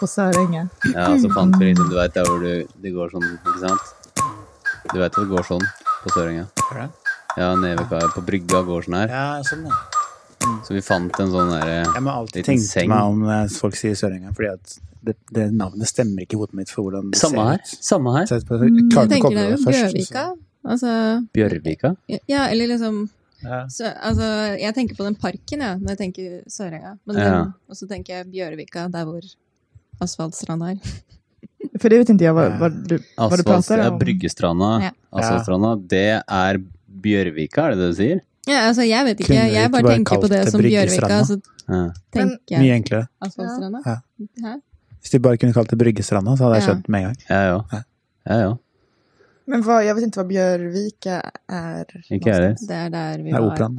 på Sørenga. Ja, så fant vi liksom, du vet der hvor du, det går sånn, ikke sant? Du vet hvor det går sånn på Sørenga? Ja, nede ved på brygga går sånn her. Ja, sånn, ja. Så vi fant en sånn derre Jeg må alltid Liten tenke seng. meg om folk sier Sørenga, fordi at det, det navnet stemmer ikke i hodet mitt for hvordan det Samme ser her. ut. Samme her. Så jeg, jeg, Jeg klarte tenker det er jo. Bjørvika. Altså, Bjørvika? ja, eller liksom Ja. så, altså, Jeg tenker på den parken, ja, når jeg tenker Sørenga. Men Ja. den, og så tenker jeg Bjørvika, der hvor asfaltstranda her. For det vet ikke jeg hva, hva, du, du prater om. Bryggestranda. Ja. Asfaltstranda. Det er Bjørvika, er det det du sier? Ja, altså, jeg vet ikke. Jeg bare bare tenker på det som Bjørvika, så Ja. tenker Mye enklere. asfaltstranda. Ja. Hæ? Hvis de bare kunne kalt det Bryggestranda, så hadde jeg Ja. skjønt med en gang. Ja, òg. Ja. Òg. Men hva, jeg vet ikke hva Bjørvika er. Ikke jeg heller. Det er der vi Det er var. operaen.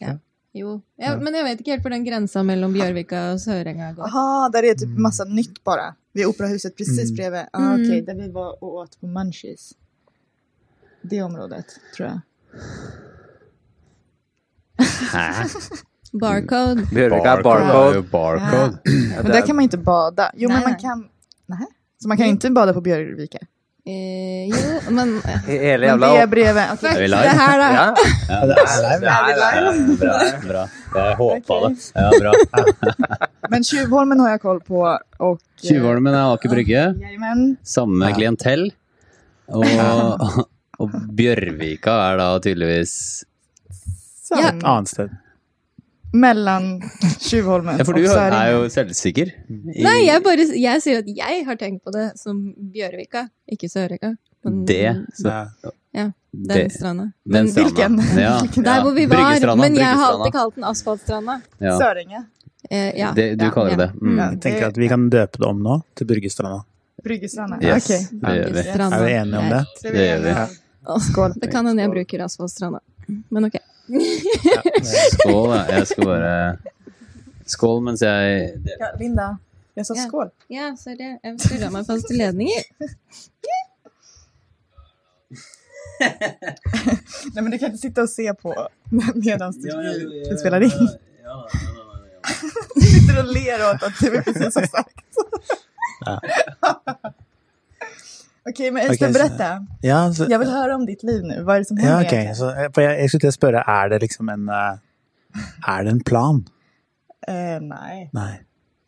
Ja. Jo. Ja, men jeg vet ikke helt hvor den grensa mellom Bjørvika og Sørenga går. Aha, der er typ masse nytt bare. Vid operahuset precis Mm. bredvid. Ah, ok, der där vi var och åt på Munchies. Det området, tror jag. Hæ? Barcode. Bjørvika er barcode. barcode. Ja. barcode. Men der kan man ikke bada. Jo, men man kan... Nej. Så man kan ikke bada på Björvika? Eh, jo, men Hele Men det brevet okay. Er vi det live? her, da. Ja. Ja, det er live. det er bra. bra. Jeg håpa det. Ja, bra. Men Tjuvholmen har jeg koll på. Och, eh, Tjuvholmen er Aker Brygge. Samme Ja. klientell. Og, og Bjørvika er da tydeligvis Et Ja. Annet sted. Mellan Tjuvholmen Ja, for du er jo selvsikker. I- Nei, jeg bare jeg sier at jeg har tenkt på det som Bjørvika, ikke Sørøyka. Det. Så, Ja. den det. stranda. Den Men Hvilken? Ja. der hvor vi var. Men jeg har alltid kalt den asfaltstranda. Ja. Söringe. Eh, ja. Det, du ja, kaller ja. det. Mm. Ja. Jeg tenker at vi kan døpe det om nå til Bryggestranda. Bryggestranda. Yes, Okej. det gjør vi. Er vi enige om det? Det gjør vi. Skål. Det kan hende jeg bruker asfaltstranda. Men ok. Skål, da. Jeg skal bare Skål mens jeg Ja, Linda, jeg sa Ja. skål. Ja, så det. Jeg skrudde meg fast til ledninger. Nei, men du kan ikke sitte og se på medan du, ja, spelar Ja Du sitter og ler åt at det vi precis har sagt. Okej, men Okej, så- berätta. Ja, så, Jag vill höra om ditt liv nu. Vad är det som händer? ja ok. Så, eh, for jeg, jeg skulle til å spørre, er det liksom en eh, Er det en plan? Uh, nej. Nei.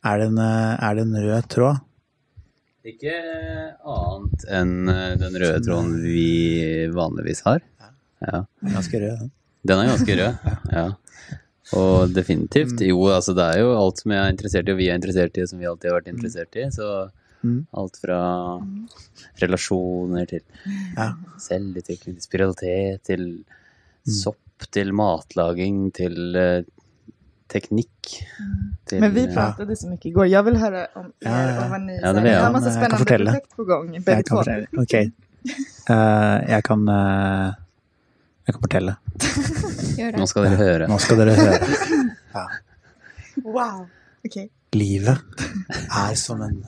Er det en, eh, er det en rød tråd? Ikke annet enn eh, den røde tråden vi vanligvis har. Ja. Ganske rød, den. Den er ganske rød. Ja. Og definitivt. Jo, altså det er jo alt som jeg er interessert i, og vi er interessert i, som vi alltid har vært interessert i. Så Mm. alt fra relasjoner til Ja. selvutvikling, til spiritualitet, til sopp, til matlaging, til eh, teknikk. Til, Men vi pratet pratade så i går. Jeg vil høre om er Ja, ja, ja. och. Ja, det har masse spennende projekt på gang. Jeg kan fortelle. Ok. Uh, jeg kan uh, Jeg kan fortelle. Gjør Nå skal dere høre. Nå skal dere høre. Ja. Wow. Okej. Livet er som en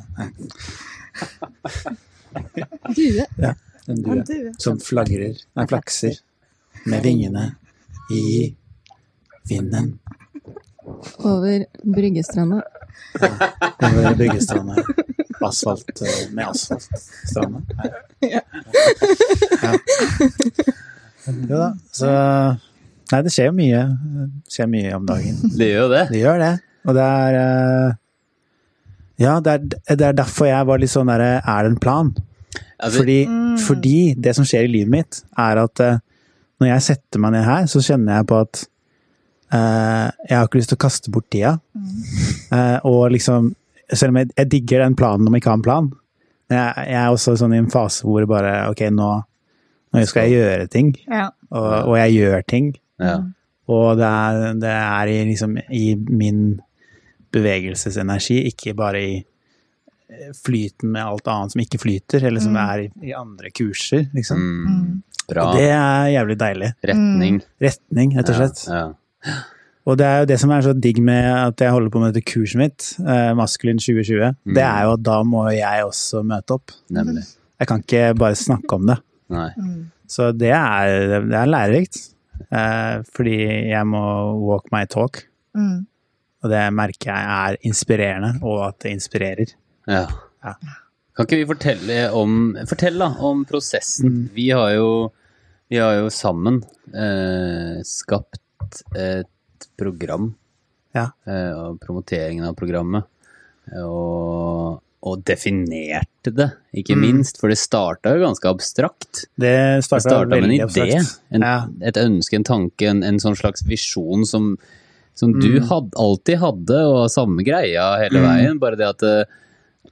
Due. ja, en Ja, due som flagrer, nei, flakser med vingene i vinden Over Bryggestranda. over Bryggestranda. Asfalt eh, med asfaltstranda. Ja. Ja. Jo da, så Nei, det skjer jo mye. Det skjer mye om dagen. Det gjør jo det. Det gjør det. Og det er eh, Ja, det er, det er derfor jeg var litt sånn derre Er det en plan? Altså, Fordi, fordi det som skjer i livet mitt, er at eh, når jeg setter meg ned her, så kjenner jeg på at uh, jeg har ikke lyst til å kaste bort tida. Eh, og liksom Selv om jeg, jeg digger den planen om ikke å ha en plan, men jeg, jeg er også sånn i en fase hvor det bare Ok, nå, nå skal jeg gjøre ting. Ja. Og, og jeg gjør ting. ja. Og det er, det er i, liksom, i min bevegelsesenergi, ikke bare i eh, flyten med alt annet som ikke flyter, eller som er i, i andre kurser, liksom. Mm. Bra. Og det er jævlig deilig. Retning. Retning, rett og slett. Ja. ja. Og det er jo det som er så digg med at jeg holder på med dette kurset mitt, eh, Maskulin 2020, det er jo at da må jeg også møte opp. Nemlig. Jeg kan ikke bare snakke om det. Nei. Så det er, det er lærerikt. Eh, fordi jeg må walk my talk. Mm. Og det merker jeg er inspirerende, og at det inspirerer. Ja. Ja. Kan ikke vi fortelle om, fortell da, om prosessen? Vi, har jo, vi har jo sammen eh, skapt et program, Ja. eh, og promoteringen av programmet, og, og definerte det, ikke minst, for det starta jo ganske abstrakt. Det starta med en idé, en, Ja. et ønske, en tanke, en, en sånn slags visjon som, som du Mm. had, alltid hadde, og samme greia hele veien, bare det at det,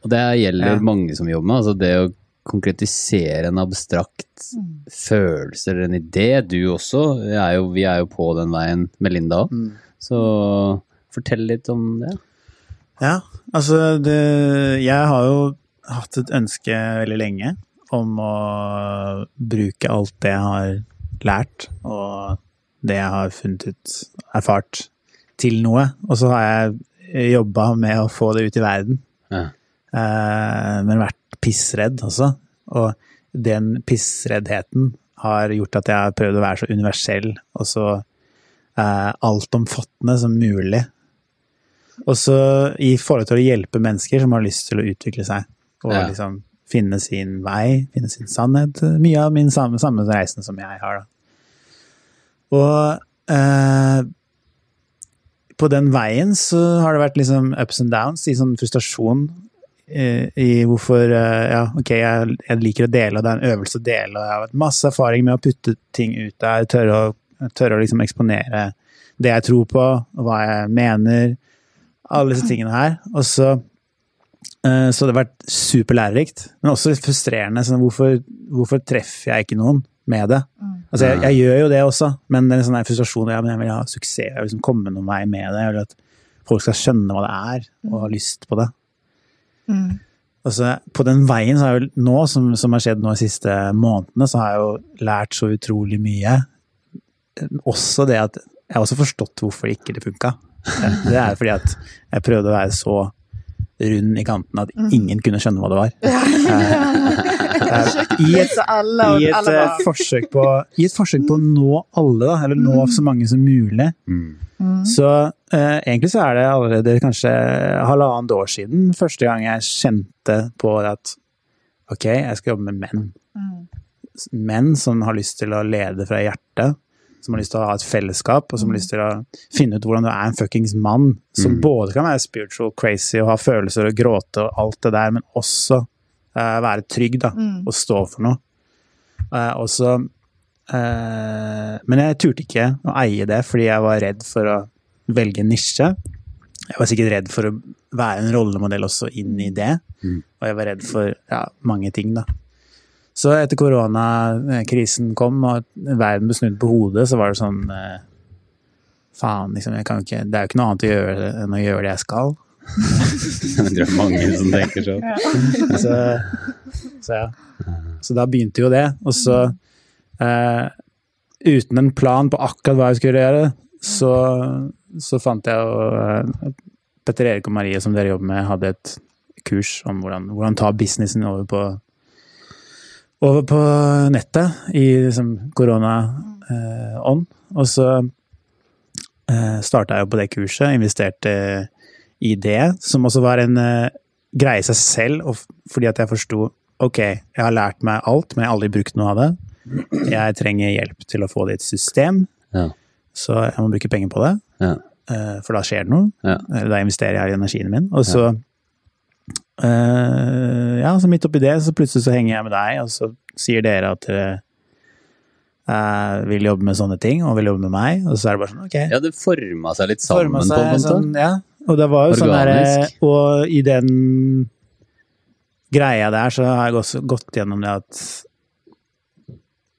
Og det gjelder Ja. mange som jobber med, altså det å konkretisere en abstrakt følelse eller en idé. Du også, vi er jo, vi er jo på den veien med Linda òg, Mm. så fortell litt om det. Ja, altså det, Jeg har jo hatt et ønske veldig lenge om å bruke alt det jeg har lært, og det jeg har funnet ut, erfart, til noe. Og så har jeg jobba med å få det ut i verden, Ja. Uh, men vært pissredd også. Og den pissreddheten har gjort at jeg har prøvd å være så universell og så uh, altomfattende som mulig. Og så i forhold til å hjelpe mennesker som har lyst til å utvikle seg, og Ja. liksom finne sin vei, finne sin sannhet. Mye av min samme, samme reisen som jeg har, da. Og eh, på den veien så har det vært liksom ups and downs, i sånn frustrasjon i, i hvorfor eh, Ja, ok, jeg, jeg liker å dele, og det er en øvelse å dele, og jeg har hatt masse erfaring med å putte ting ut der, tørre å, tørre å liksom eksponere det jeg tror på, og hva jeg mener, alle disse tingene her. Og så eh, så det har vært superlærerikt, men også frustrerende. Sånn, hvorfor, hvorfor treffer jeg ikke noen med det? Altså, jeg, jeg gjør jo det også, men det er en sånn frustrasjon. Ja, men jeg vil ha suksess, jeg vil liksom komme noen vei med det. Jeg vil at folk skal skjønne hva det er, og ha lyst på det. Mm. Altså, på den veien så har jeg jo nå, som, som har skjedd nå de siste månedene, så har jeg jo lært så utrolig mye. Også det at jeg har også forstått hvorfor ikke det funka. Det er fordi at jeg prøvde å være så rund i kanten at ingen kunne skjønne hva det var. I et, i et, eh, forsøk på, I et forsøk på å nå alle, da, eller nå så mange som mulig. Mm. Så eh, egentlig så er det allerede kanskje halvannet år siden første gang jeg kjente på at ok, jeg skal jobbe med menn. Menn som har lyst til å lede fra hjertet, som har lyst til å ha et fellesskap, og som har lyst til å finne ut hvordan du er en fuckings mann, som både kan være spiritual, crazy og ha følelser og gråte og alt det der, men også være trygg da, og stå for noe. Eh, og så eh, Men jeg turte ikke å eie det, fordi jeg var redd for å velge en nisje. Jeg var sikkert redd for å være en rollemodell også inn i det. Og jeg var redd for ja, mange ting, da. Så etter koronakrisen kom og verden ble snudd på hodet, så var det sånn eh, Faen, liksom. Jeg kan ikke, det er jo ikke noe annet å gjøre enn å gjøre det jeg skal. Jeg tror det er mange som tenker sånn. Så, så ja. Så da begynte jo det. Og så, eh, uten en plan på akkurat hva jeg skulle gjøre, så, så fant jeg jo eh, Petter Erik og Marie, som dere jobber med, hadde et kurs om hvordan, hvordan ta businessen over på over på nettet i liksom korona-ånd. og så eh, starta jeg jo på det kurset, investerte i det, som også var en uh, greie i seg selv, og fordi at jeg forsto ok, jeg har lært meg alt, men jeg har aldri brukt noe av det. Jeg trenger hjelp til å få det i et system, Ja. så jeg må bruke penger på det. Ja. Uh, For da skjer det noe. Ja. Eller Da investerer jeg i energien min. Og så uh, Ja, så midt oppi det, så plutselig så henger jeg med deg, og så sier dere at dere jeg vil jobbe med sånne ting, og vil jobbe med meg, og så er det bare sånn, ok. Ja, det forma seg litt sammen seg, på en måte. sånn, ja. Og det var jo sånn der, og i den greia der, så har jeg også gått gjennom det at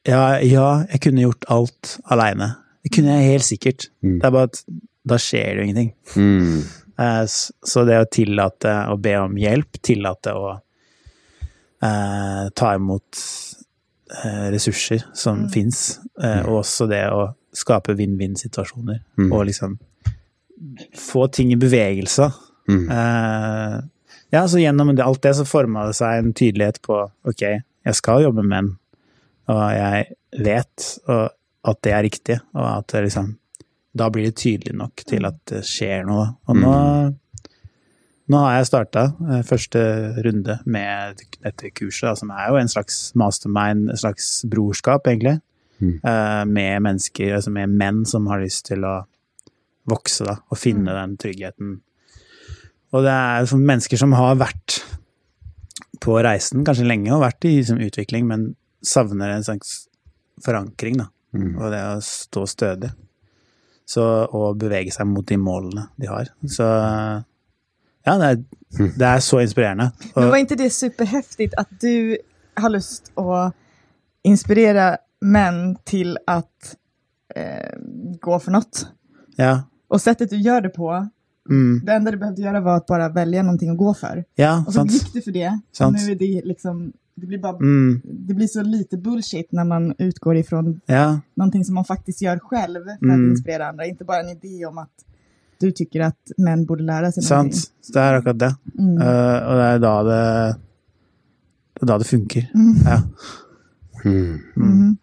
ja, ja, jeg kunne gjort alt aleine. Det kunne jeg helt sikkert. Mm. Det er bare at da skjer det jo ingenting. Mm. Eh, Så det å tillate å be om hjelp, tillate å eh, ta imot eh, ressurser som fins, eh, og også det å skape vinn-vinn-situasjoner, Mm. og liksom få ting i bevegelse. Mm. Uh, ja, så gjennom alt det så forma det seg en tydelighet på ok, jeg skal jobbe med menn, og jeg vet og, at det er riktig, og at det liksom Da blir det tydelig nok til at det skjer noe. Og nå Nå har jeg starta første runde med dette kurset, da, som er jo en slags mastermind, en slags brorskap, egentlig. Mm. uh, med mennesker, altså med menn som har lyst til å vokse, da, og finne den tryggheten. Og det er sånn mennesker som har vært på reisen kanskje lenge og vært i liksom, utvikling, men savner en slags forankring, da. Mm. Og det å stå stødig. Så, og bevege seg mot de målene de har. Så ja, det er, det er så inspirerende. Men var ikke det superheftig at du har lyst å inspirere menn til å eh, gå for noe? ja, Och sättet du gör det på, mm, det enda du behövde göra var att bara välja någonting att gå för. ja, Och så sant. gick du för det. Sant. Och nu är det liksom, det blir bara Mm, det blir så lite bullshit när man utgår ifrån ja, någonting som man faktiskt gör själv för Mm. att inspirera andra. Inte bara en idé om att du tycker menn burde borde seg noe. sant. det er akkurat det. Mm. Uh, og det er da det Det er da det funker. Mm. Ja. Mm. Mhm.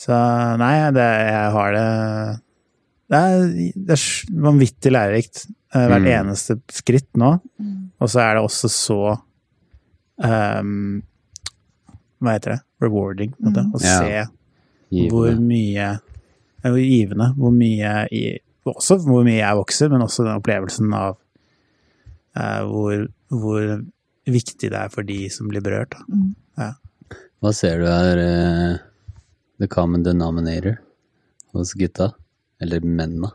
Så nei, det, jeg har det Det er, det er vanvittig lærerikt. eh, hvert Mm. eneste skritt nå. Mm. Og så er det også så um, Hva heter det? Rewarding, på en måte. Mm. Å Ja. se hvor mye ja, hvor Givende. Hvor mye i, Også hvor mye jeg vokser, men også den opplevelsen av uh, hvor, hvor viktig det er for de som blir berørt. Da. Mm. Hva ser du er Uh, the common denominator hos gutta? Eller mennene?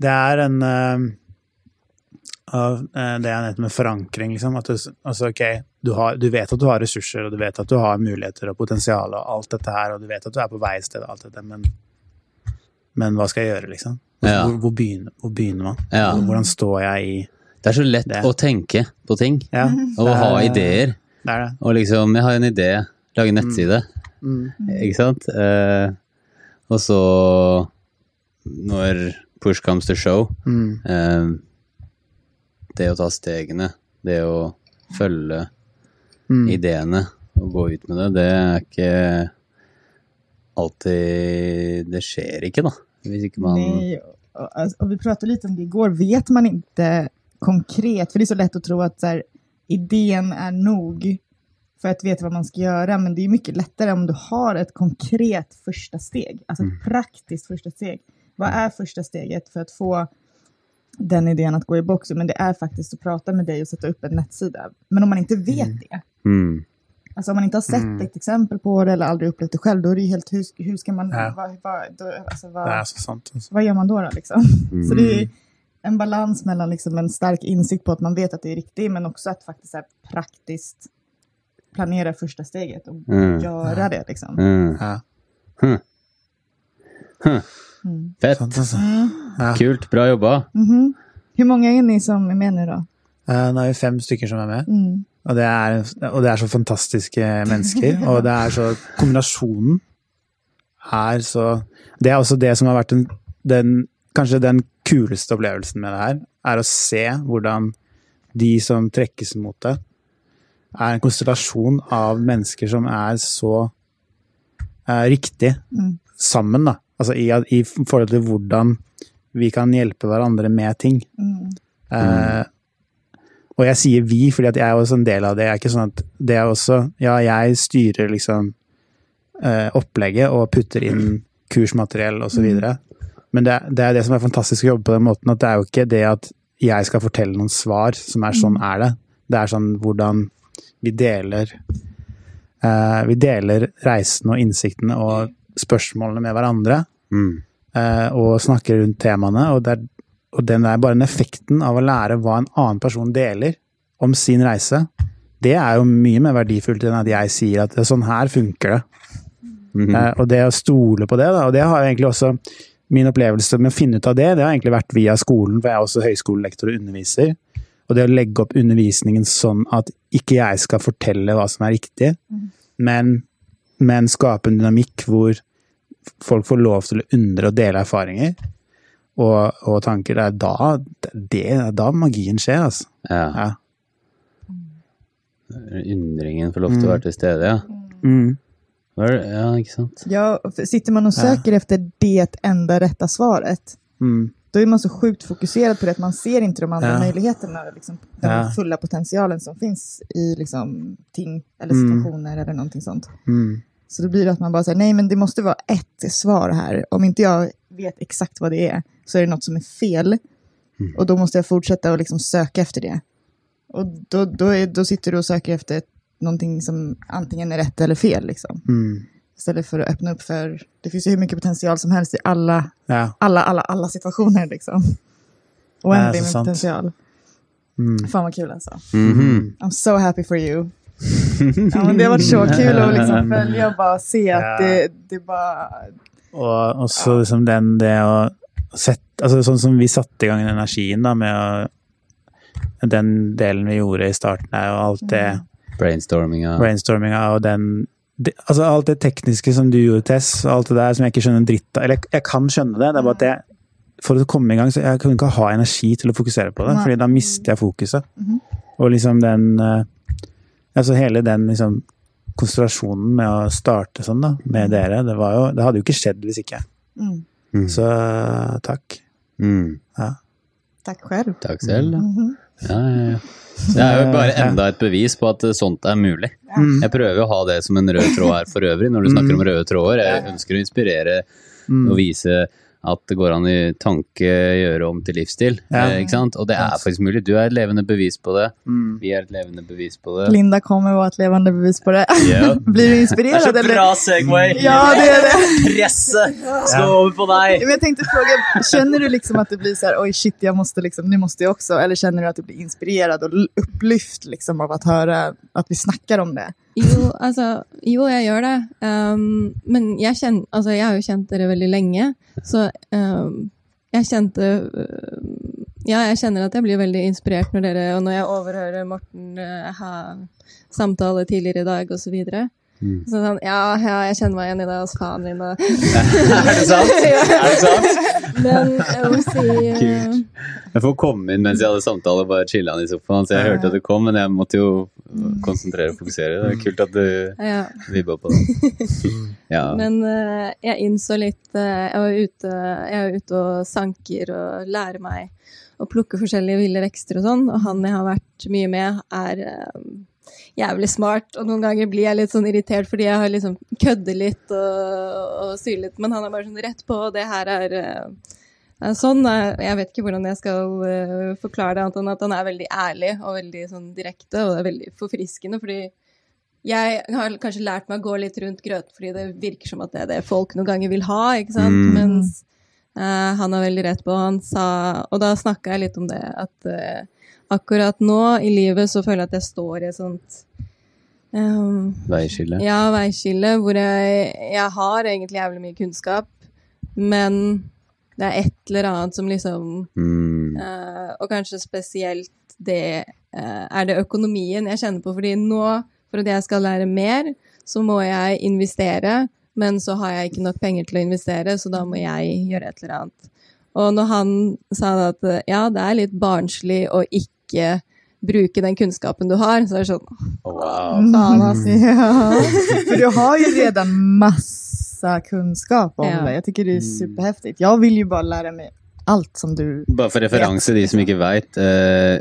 Det er en eh, av eh, det jeg nevnte med forankring, liksom. At du, altså, ok, du, har, du vet at du har ressurser, og du vet at du har muligheter og potensial og alt dette her, og du vet at du er på vei et sted og alt dette, men, men hva skal jeg gjøre, liksom? Ja. Hvor, hvor, begynner, hvor begynner man? Ja. Hvordan står jeg i Det er så lett Det. å tenke på ting, Ja, og ha er- ideer. det det. Og liksom, jeg har en idé, lage en nettside, Mm. ikke sant? Eh, og så, når push comes to show, Mm. eh, det å ta stegene, det å følge Mm. ideene og gå ut med det, det er ikke alltid Det skjer ikke, da. Hvis ikke man Nei, og, og och vi pratet litt om det i går. Vet man ikke konkret, For det er så lett å tro at så ideen er nok for å vite hva man skal gjøre, men det er mye lettere om du har et konkret første steg, Altså et praktisk første steg. Vad är första steget för att få den idén att gå i boxen? Men det är faktiskt att prata med dig och sätta upp en nettsida. Men om man inte vet det, mm, Alltså om man inte har sett Mm. ett exempel på det eller aldrig upplevt det själv, då är det ju helt, hur, hur ska man, Ja. vad, vad, då, alltså, vad, Det så sant. alltså. vad gör man då? då liksom? Så det Mm. är en balans mellan liksom en stark insikt på att man vet att det är riktigt, men också att faktiskt här, praktiskt planera första steget och Mm. göra det. Liksom. mm. Ja, Mm. Fett. sant, altså. ja. Kult. Bra jobba. Mm -hmm. Hvor mange er ni som er med nå, da? Uh, nå er vi fem stykker som er med. Mm. Og det er, og det er så fantastiske mennesker. Og det er så Kombinasjonen er så Det er også det som har vært den, den Kanskje den kuleste opplevelsen med det her, er å se hvordan de som trekkes mot det, er en konstellasjon av mennesker som er så eh, riktig Mm. sammen, da. Altså i, i forhold til hvordan vi kan hjelpe hverandre med ting. Mm. Eh, og jeg sier vi, fordi at jeg er også en del av det. Jeg er ikke sånn at det er også Ja, jeg styrer liksom eh, opplegget og putter inn kursmateriell osv. videre Men det, det er det som er fantastisk å jobbe på den måten, at det er jo ikke det at jeg skal fortelle noen svar som er sånn er det. Det er sånn hvordan vi deler eh, Vi deler reisen og innsiktene og spørsmålene med hverandre Mm. eh, og snakker rundt temaene. Og, det er, og den er bare den effekten av å lære hva en annen person deler om sin reise. Det er jo mye mer verdifullt enn at jeg sier at sånn her funker det. Mhm. Eh, og det å stole på det, da, og det har jo egentlig også min opplevelse med å finne ut av det, det har egentlig vært via skolen, for jeg er også høyskolelektor og underviser. Og det å legge opp undervisningen sånn at ikke jeg skal fortelle hva som er riktig, men, men skape en dynamikk hvor folk får lov til å undre og dele erfaringer og, og tanker. Det er da, det er da magien skjer, altså. Ja. Ja. Undringen får lov til å være til stede, ja. Mm. Ja, ikke sant. Ja, sitter man och söker efter det enda rätta svaret, Mm. då är man så sjukt fokuserad på det att man ser inte de andra Ja. möjligheterna, liksom, den Ja. fulla potentialen som finns i liksom, ting eller Mm. situationer eller någonting sånt. Mm. Så då blir det att man bara säger nej men det måste vara ett svar här. Om inte jag vet exakt vad det är så är det något som är fel. Och då måste jag fortsätta och liksom söka efter det. Och då, då, är, då sitter du och söker efter någonting som antingen är rätt eller fel. Liksom. Mm. Istället för att öppna upp för, det finns ju hur mycket potential som helst i alla, Ja. alla, alla, alla situationer. Liksom. Oändlig ja, med sant. potential. Mm. Fan vad kul alltså. -hmm. I'm so happy for you. Ja, men det har vært så kul å liksom følge og bare se at Ja. det, det bare Og også liksom den det å sette altså Sånn som vi satte i gang energien da, med å Den delen vi gjorde i starten her, og alt det Brainstorminga. brainstorminga og den det, altså Alt det tekniske som du gjorde, Tess, og alt det der som jeg ikke skjønner en dritt av Eller jeg, jeg kan skjønne det, det er bare at jeg for å komme i gang, så jeg kunne ikke ha energi til å fokusere på det, Nei. fordi da mister jeg fokuset. Mhm. Og liksom den eh, Altså hele den liksom konsentrasjonen med å starte sånn, da, med dere, det var jo Det hadde jo ikke skjedd hvis ikke. Mm. Mm. Så takk. Mm. Ja. Takk selv. Takk selv. Mm -hmm. Ja, ja, ja. Det er jo bare enda et bevis på at sånt er mulig. Mm. Jeg prøver å ha det som en rød tråd her for øvrig, når du snakker om røde tråder. Jeg ønsker å inspirere Mm. og vise at det går an i tanke gjøre om til livsstil. Ja. Eh, ikke sant? Og det er faktisk mulig. Du er et levende bevis på det. Mm. Vi er et levende bevis på det. Linda kommer og er et levende bevis på det. Yeah. Blir du inspirerad? eller? Segway! Ja, det er det. Presset skal over på deg! Men jeg tenkte fråga, Kjenner du liksom at det blir sånn Oi, shit, jeg måste liksom, nu måste jeg også. eller kjenner du at du blir inspirert og opplyft liksom av at høre at vi snakker om det? Jo, altså, jo, jeg gjør det. Um, men jeg, kjen, altså, jeg har jo kjent dere veldig lenge, så um, jeg kjente uh, Ja, jeg kjenner at jeg blir veldig inspirert når dere Og når jeg overhører Morten uh, ha samtale tidligere i dag, osv. Så, videre. Mm. så sånn, ja, ja, jeg kjenner meg igjen i det. Altså, faen min. og- Er det sant? Er det sant? Men jeg må si uh, Kult. Jeg får komme inn mens jeg hadde samtale og bare chilla i sofaen. Så jeg hørte at du kom, men jeg måtte jo konsentrere og fokusere. Det er kult at du ja. vibba på det. Ja. Men uh, jeg innså litt uh, jeg, var ute, jeg er ute og sanker og lærer meg å plukke forskjellige ville vekster og sånn, og han jeg har vært mye med, er eh, jævlig smart. Og noen ganger blir jeg litt sånn irritert fordi jeg har liksom kødder litt og, og syr litt, men han er bare sånn rett på, og det her er eh, sånn. Jeg vet ikke hvordan jeg skal eh, forklare det, annet enn at han er veldig ærlig og veldig sånn direkte, og det er veldig forfriskende, fordi jeg har kanskje lært meg å gå litt rundt grøten fordi det virker som at det er det folk noen ganger vil ha, ikke sant? Mm. Mens uh, han er veldig rett på. Han sa, og da snakka jeg litt om det, at uh, akkurat nå i livet så føler jeg at jeg står i et sånt ehm, Veiskille. ja, veiskille, hvor jeg, jeg har egentlig jævlig mye kunnskap, men det er et eller annet som liksom Mm. uh, og kanskje spesielt det uh, er det økonomien jeg kjenner på. Fordi nå, for at jeg skal lære mer, så må jeg investere. Men så har jeg ikke nok penger til å investere, så da må jeg gjøre et eller annet. Og når han sa at ja, det er litt barnslig å ikke bruke den kunnskapen du har, så er det sånn Wow. Faen, alltså. Ja, For du har jo redan masse kunnskap om Ja. det. Jeg syns det er superheftig. Jeg vil jo bare lære meg alt som du... Bare for referanse, de som ikke veit. Eh,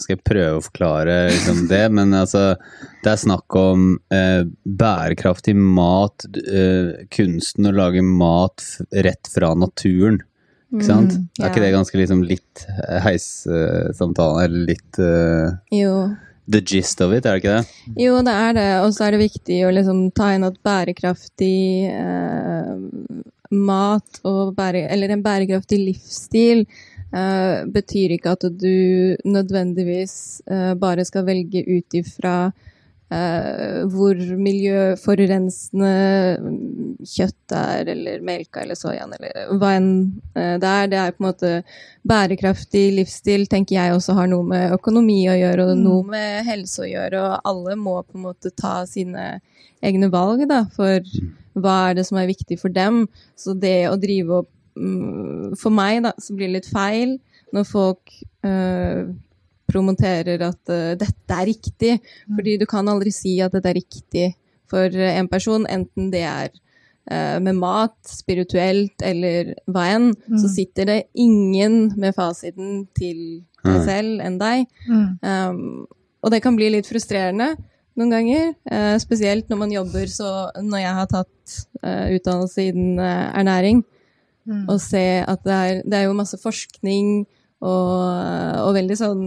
skal jeg prøve å forklare liksom det, men altså Det er snakk om eh, bærekraftig mat, eh, kunsten å lage mat f rett fra naturen. Ikke sant? Mm, Er ikke det ganske liksom litt heissamtale, eller litt uh, Jo. the gist of it, er det ikke det? Jo, det er det. Og så er det viktig å liksom ta inn at bærekraftig uh, mat og bære, eller en bærekraftig livsstil uh, betyr ikke at du nødvendigvis eh, bare skal velge ut ifra eh, hvor miljøforurensende kjøtt er, eller melka eller soyaen, eller hva enn eh, det er. Det er på en måte bærekraftig livsstil, tenker jeg også har noe med økonomi å gjøre, og noe med helse å gjøre, og alle må på en måte ta sine egne valg, da, for hva er det som er viktig for dem. Så det å drive opp mm, For meg, da, så blir det litt feil når folk eh, promoterer at uh, dette er riktig. Fordi du kan aldri si at dette er riktig for eh, en person, enten det er uh, med mat, spirituelt eller hva enn, Mm. så sitter det ingen med fasiten til deg selv enn deg. Mm. Um, og det kan bli litt frustrerende noen ganger, uh, spesielt når man jobber så Når jeg har tatt utdannelse innen ernæring, Mm. og se at det er, det er jo masse forskning og, og veldig sånn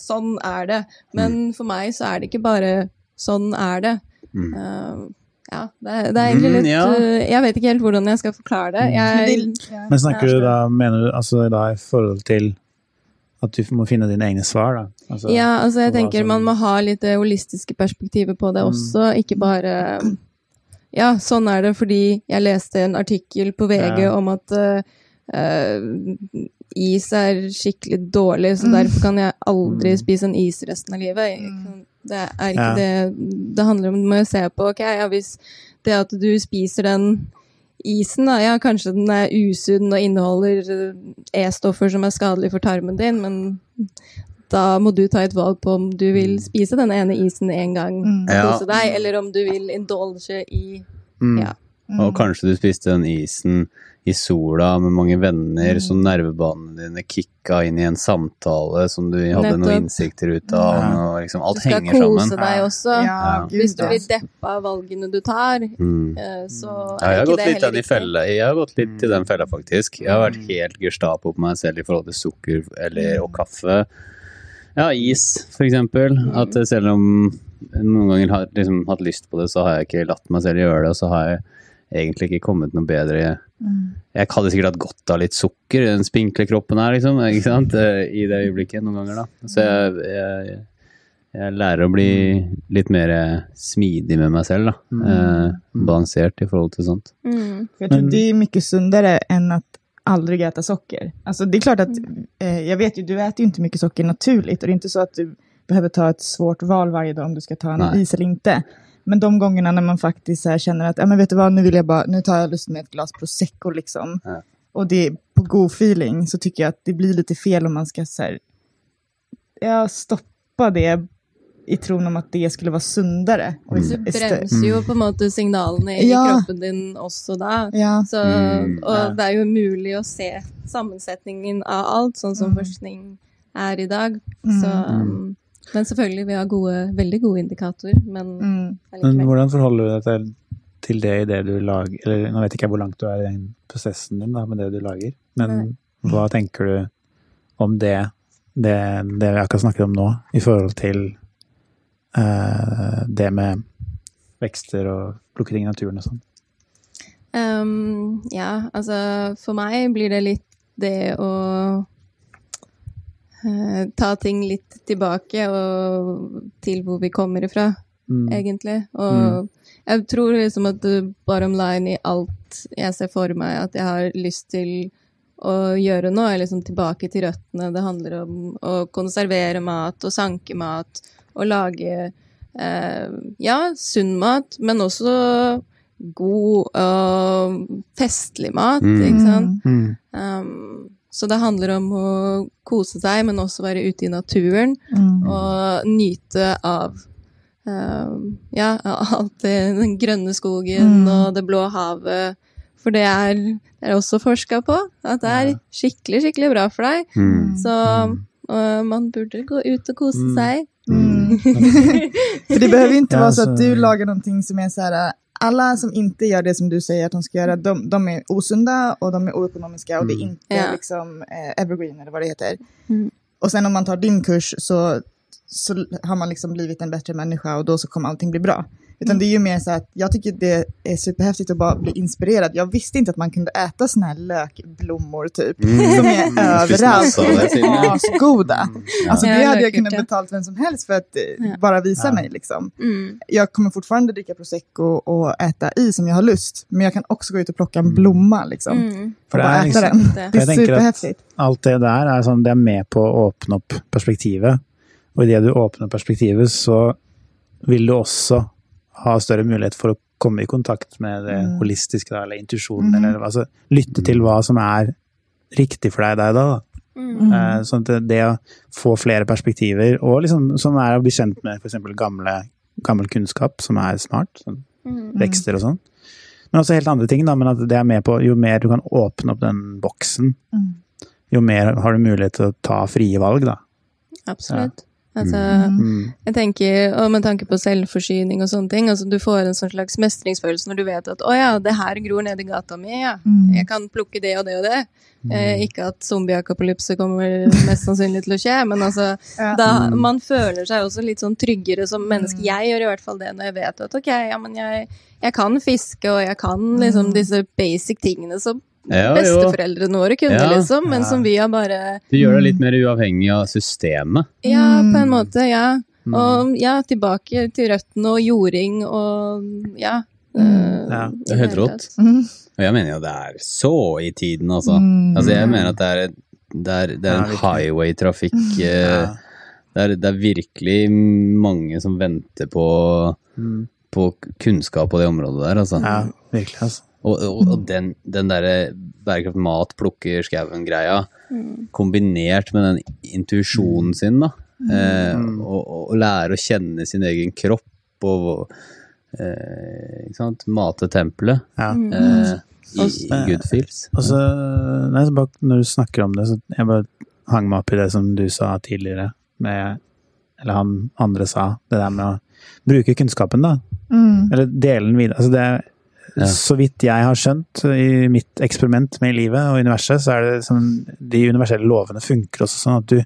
Sånn er det. Men for meg så er det ikke bare sånn er det. Mm. Uh, ja, det det er egentlig Mm, ja. uh, Jeg vet ikke helt hvordan jeg skal forklare det. Men Jeg, det- Men snakker du da, mener du altså da i forhold til at du må finne dine egne svar, da? Altså, ja, altså jeg tenker som- man må ha litt det holistiske perspektivet på det Mm. også, ikke bare Ja, sånn er det fordi jeg leste en artikkel på VG Ja. om at uh, is er skikkelig dårlig, så Mm. derfor kan jeg aldri Mm. spise en is resten av livet. Mm. Det er ikke Ja. det Det handler om du må se på ok, ja, hvis det at du spiser den isen, da, ja, kanskje den er usunn og inneholder eh, E-stoffer som er skadelige for tarmen din, men da må du ta et valg på om du vil spise den ene isen en gang Mm. og Ja. kose deg, eller om du vil indulge i Mm. Og kanskje du spiste den isen i sola med mange venner, Mm. så nervebanene dine kicka inn i en samtale som du hadde noen innsikter ut av, Ja. og liksom Du alt skal henger kose sammen. deg også. Ja, Ja. gud, Hvis du blir deppa av valgene du tar, Mm. eh, så er ja, ikke det heller den riktig. Jeg har gått litt til den fella, faktisk. Jeg har vært Mm. helt Gestapo på meg selv i forhold til sukker eller, og kaffe. Ja, is, for eksempel. Mm. At selv om noen ganger har liksom hatt lyst på det, så har jeg ikke latt meg selv gjøre det, og så har jeg egentlig ikke kommet noe bedre Mm. Jeg hadde sikkert hatt godt av litt sukker i den spinkle kroppen her, liksom, ikke sant? Eh, i det øyeblikket noen ganger. da. Så jeg, jeg, jeg lærer å bli litt mer smidig med meg selv. da. Mm. Eh, balansert i forhold til sånt. Mm. Jeg jag tror det er mye sunnere enn at aldri äta socker. Alltså det är klart att, eh, jag vet ju, du äter ju inte mycket socker naturligt och det är inte så att du behöver ta ett svårt val varje dag om du ska ta en Nej. is eller inte. Men de gångerna när man faktiskt kjenner här känner att, ja men vet du vad, nu vill jag bara, nu tar jag lust med ett glas prosecco liksom. Ja. Och det är på god feeling så tycker jag att det blir lite fel om man ska så här, ja, stoppa det i tron om at det skulle være sundere. Mm. Du bremser jo på en måte signalene i Ja. kroppen din også da. Ja. Så, Mm, og det er jo mulig å se sammensetningen av alt, sånn som Mm. forskning er i dag. Mm. Så, um, men selvfølgelig, vi har gode, veldig gode indikatorer, men Mm. Men hvordan forholder du deg til, til det i det du lager Eller nå vet ikke jeg hvor langt du er i den prosessen din da, med det du lager, men hva tenker du om det, det, det vi akkurat snakket om nå, i forhold til eh, det med vekster og plukke ting i naturen og sånn? Um, ja, altså for meg blir det litt det å ta ting litt tilbake og til hvor vi kommer ifra, Mm. egentlig. Og jeg tror liksom at bottom line i alt jeg ser for meg at jeg har lyst til å gjøre nå, er liksom tilbake til røttene. Det handler om å konservere mat og sanke mat og lage eh, ja, sunn mat, men også god og festlig mat, Mm. ikke sant? Mm. Um, så det handler om å kose seg, men også være ute i naturen Mm. og nyte av um, ja, alt det, den grønne skogen Mm. og det blå havet. For det er, det er også forska på at det er skikkelig, skikkelig bra for deg. Mm. Så uh, man burde gå ut og kose Mm. seg. Mm. for det behøver ikke inte Ja, vara så så- att du lagar någonting som är så här, alla som inte gör det som du säger att de ska göra, de, de är osunda och de är oekonomiska och det är ikke inte Ja. liksom eh, evergreen eller vad det heter. Mm. Och sen om man tar din kurs så, så har man liksom blivit en bättre människa och då så kommer allting bli bra. Utan det är ju mer så att jag tycker det är superhäftigt att bara bli inspirerad. Jag visste inte att man kunde äta såna här lökblommor typ. Mm. Som är överallt det, och Silje. asgoda. Alltså det hade jag kunnat betalt vem som helst för att eh, Ja. bara visa Ja. mig liksom. Mm. Jag kommer fortfarande dricka prosecco och äta i som jag har lust. Men jag kan också gå ut och plocka en Mm. blomma liksom. Mm. Och det bara äta liksom- den. Det. er är superhäftigt. Alt det der er sånn, det er med på å åpne opp perspektivet. Og idet du åpner perspektivet, så vil du også ha større mulighet for å komme i kontakt med det Mm. holistiske, da, eller intuisjonen, mm. eller altså lytte til hva som er riktig for deg der da. da. Mm. Eh, Sånn at det, å få flere perspektiver, og liksom som er å bli kjent med f.eks. Gammel kunnskap, som er smart, sånn Mm. vekster og sånn. Men også helt andre ting, da. Men at det er med på Jo mer du kan åpne opp den boksen, Mm. jo mer har du mulighet til å ta frie valg, da. Absolutt. Altså, Mm. jeg tenker, og med tanke på selvforsyning og sånne ting, altså du får en sånn slags mestringsfølelse når du vet at å ja, det her gror nede i gata mi, ja. Mm. Jeg kan plukke det og det og det. Eh, ikke at zombieakapolypse kommer mest sannsynlig til å skje, men altså Ja. da, Man føler seg også litt sånn tryggere som menneske. Jeg gjør i hvert fall det når jeg vet at ok, ja, men jeg, jeg kan fiske, og jeg kan liksom disse basic tingene som Ja, besteforeldrene våre kunne, Ja. liksom, men som vi har bare Du gjør deg litt mer uavhengig av systemet. Ja, på en Mm. måte, ja. Og ja, tilbake til røttene og jording og ja. Mm. eh, Ja, det er helt rått. Og jeg mener jo det er så i tiden, altså. Mm. Altså, jeg mener at det er, det er, det er en highway-trafikk. eh, Ja. Det, det er virkelig mange som venter på, Mm. på kunnskap på det området der, altså. ja, virkelig, altså. Og, og, og den, den derre bærekraft mat, plukker skauen-greia, kombinert med den intuisjonen sin, da. Eh, og, og, og lære å kjenne sin egen kropp og eh, ikke sant? Mate tempelet Ja. eh, i, i good feels. Og nei, så bare, når du snakker om det, så jeg bare hang meg opp i det som du sa tidligere, med, eller han andre sa, det der med å bruke kunnskapen, da. Mm. Eller dele den videre. Altså det, er- Ja. Så vidt jeg har skjønt i mitt eksperiment med livet og universet, så er det sånn De universelle lovene funker også sånn at du,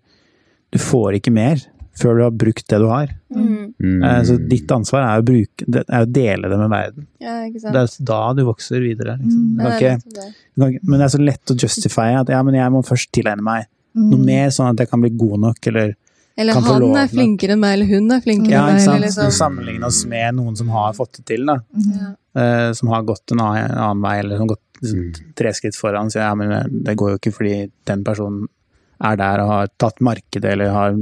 du får ikke mer før du har brukt det du har. Mm. Mm. Så ditt ansvar er å, bruke, er å dele det med verden. Ja, ikke sant. Det er da du vokser videre. Liksom. Du det er ikke, det. du ikke, men det er så lett å justify at ja, men jeg må først tilegne meg noe Mm. mer, sånn at jeg kan bli god nok, eller Eller kan han er flinkere enn meg, eller hun er flinkere Ja, enn ikke meg. sant. Eller liksom. Sammenligne oss med noen som har fått det til, da. Mhm. Uh, som har gått en annen, en annen vei, eller som har gått liksom, tre skritt foran. Så ja, men det går jo ikke fordi den personen er der og har tatt markedet, eller har,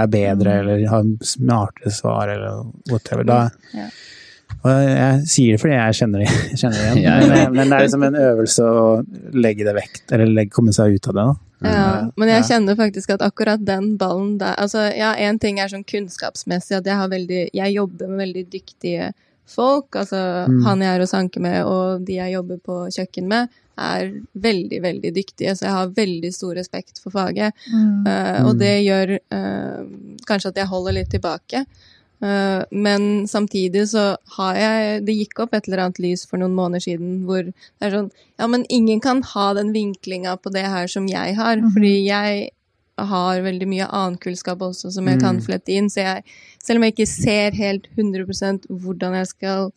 er bedre, eller har smartere svar, eller whatever. Da, Ja. og jeg, sier det fordi jeg kjenner det, kjenner det igjen. Men, det- men det er liksom en øvelse å legge det vekk, eller legge, komme seg ut av det. da. Ja, men jeg kjenner faktisk at akkurat den ballen der altså, Ja, én ting er sånn kunnskapsmessig, at jeg har veldig Jeg jobber med veldig dyktige folk. Altså Mm. han jeg er hos Anke med, og de jeg jobber på kjøkken med, er veldig, veldig dyktige. Så jeg har veldig stor respekt for faget. Mm. Uh, og det gjør uh, kanskje at jeg holder litt tilbake. Eh, men samtidig så har jeg Det gikk opp et eller annet lys for noen måneder siden hvor det er sånn Ja, men ingen kan ha den vinklinga på det her som jeg har, fordi jeg har veldig mye annen kunnskap også som jeg kan Mm. flette inn. Så jeg, selv om jeg ikke ser helt 100% hvordan jeg skal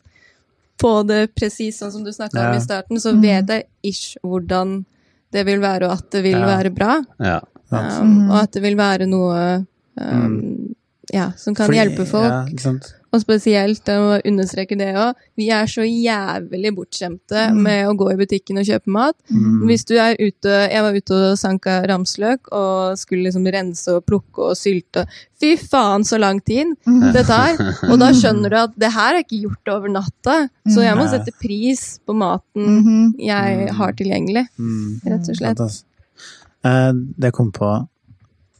få det presis sånn som du snakka om i starten, så vet jeg ish hvordan det vil være, og at det vil Ja. være bra. Ja. Um, og at det vil være noe um, ja, som kan Fordi- hjelpe folk. Ja, ikke sant? Og spesielt, jeg må understreke det òg, vi er så jævlig bortskjemte med å gå i butikken og kjøpe mat. Mm. Hvis du er ute Jeg var ute og sanka ramsløk og skulle liksom rense og plukke og sylte. Fy faen, så lang tid det tar! Og da skjønner du at det her er ikke gjort over natta. Så jeg må sette pris på maten Mhm. jeg har tilgjengelig, Mm. rett og slett. Eh, Det jeg kom på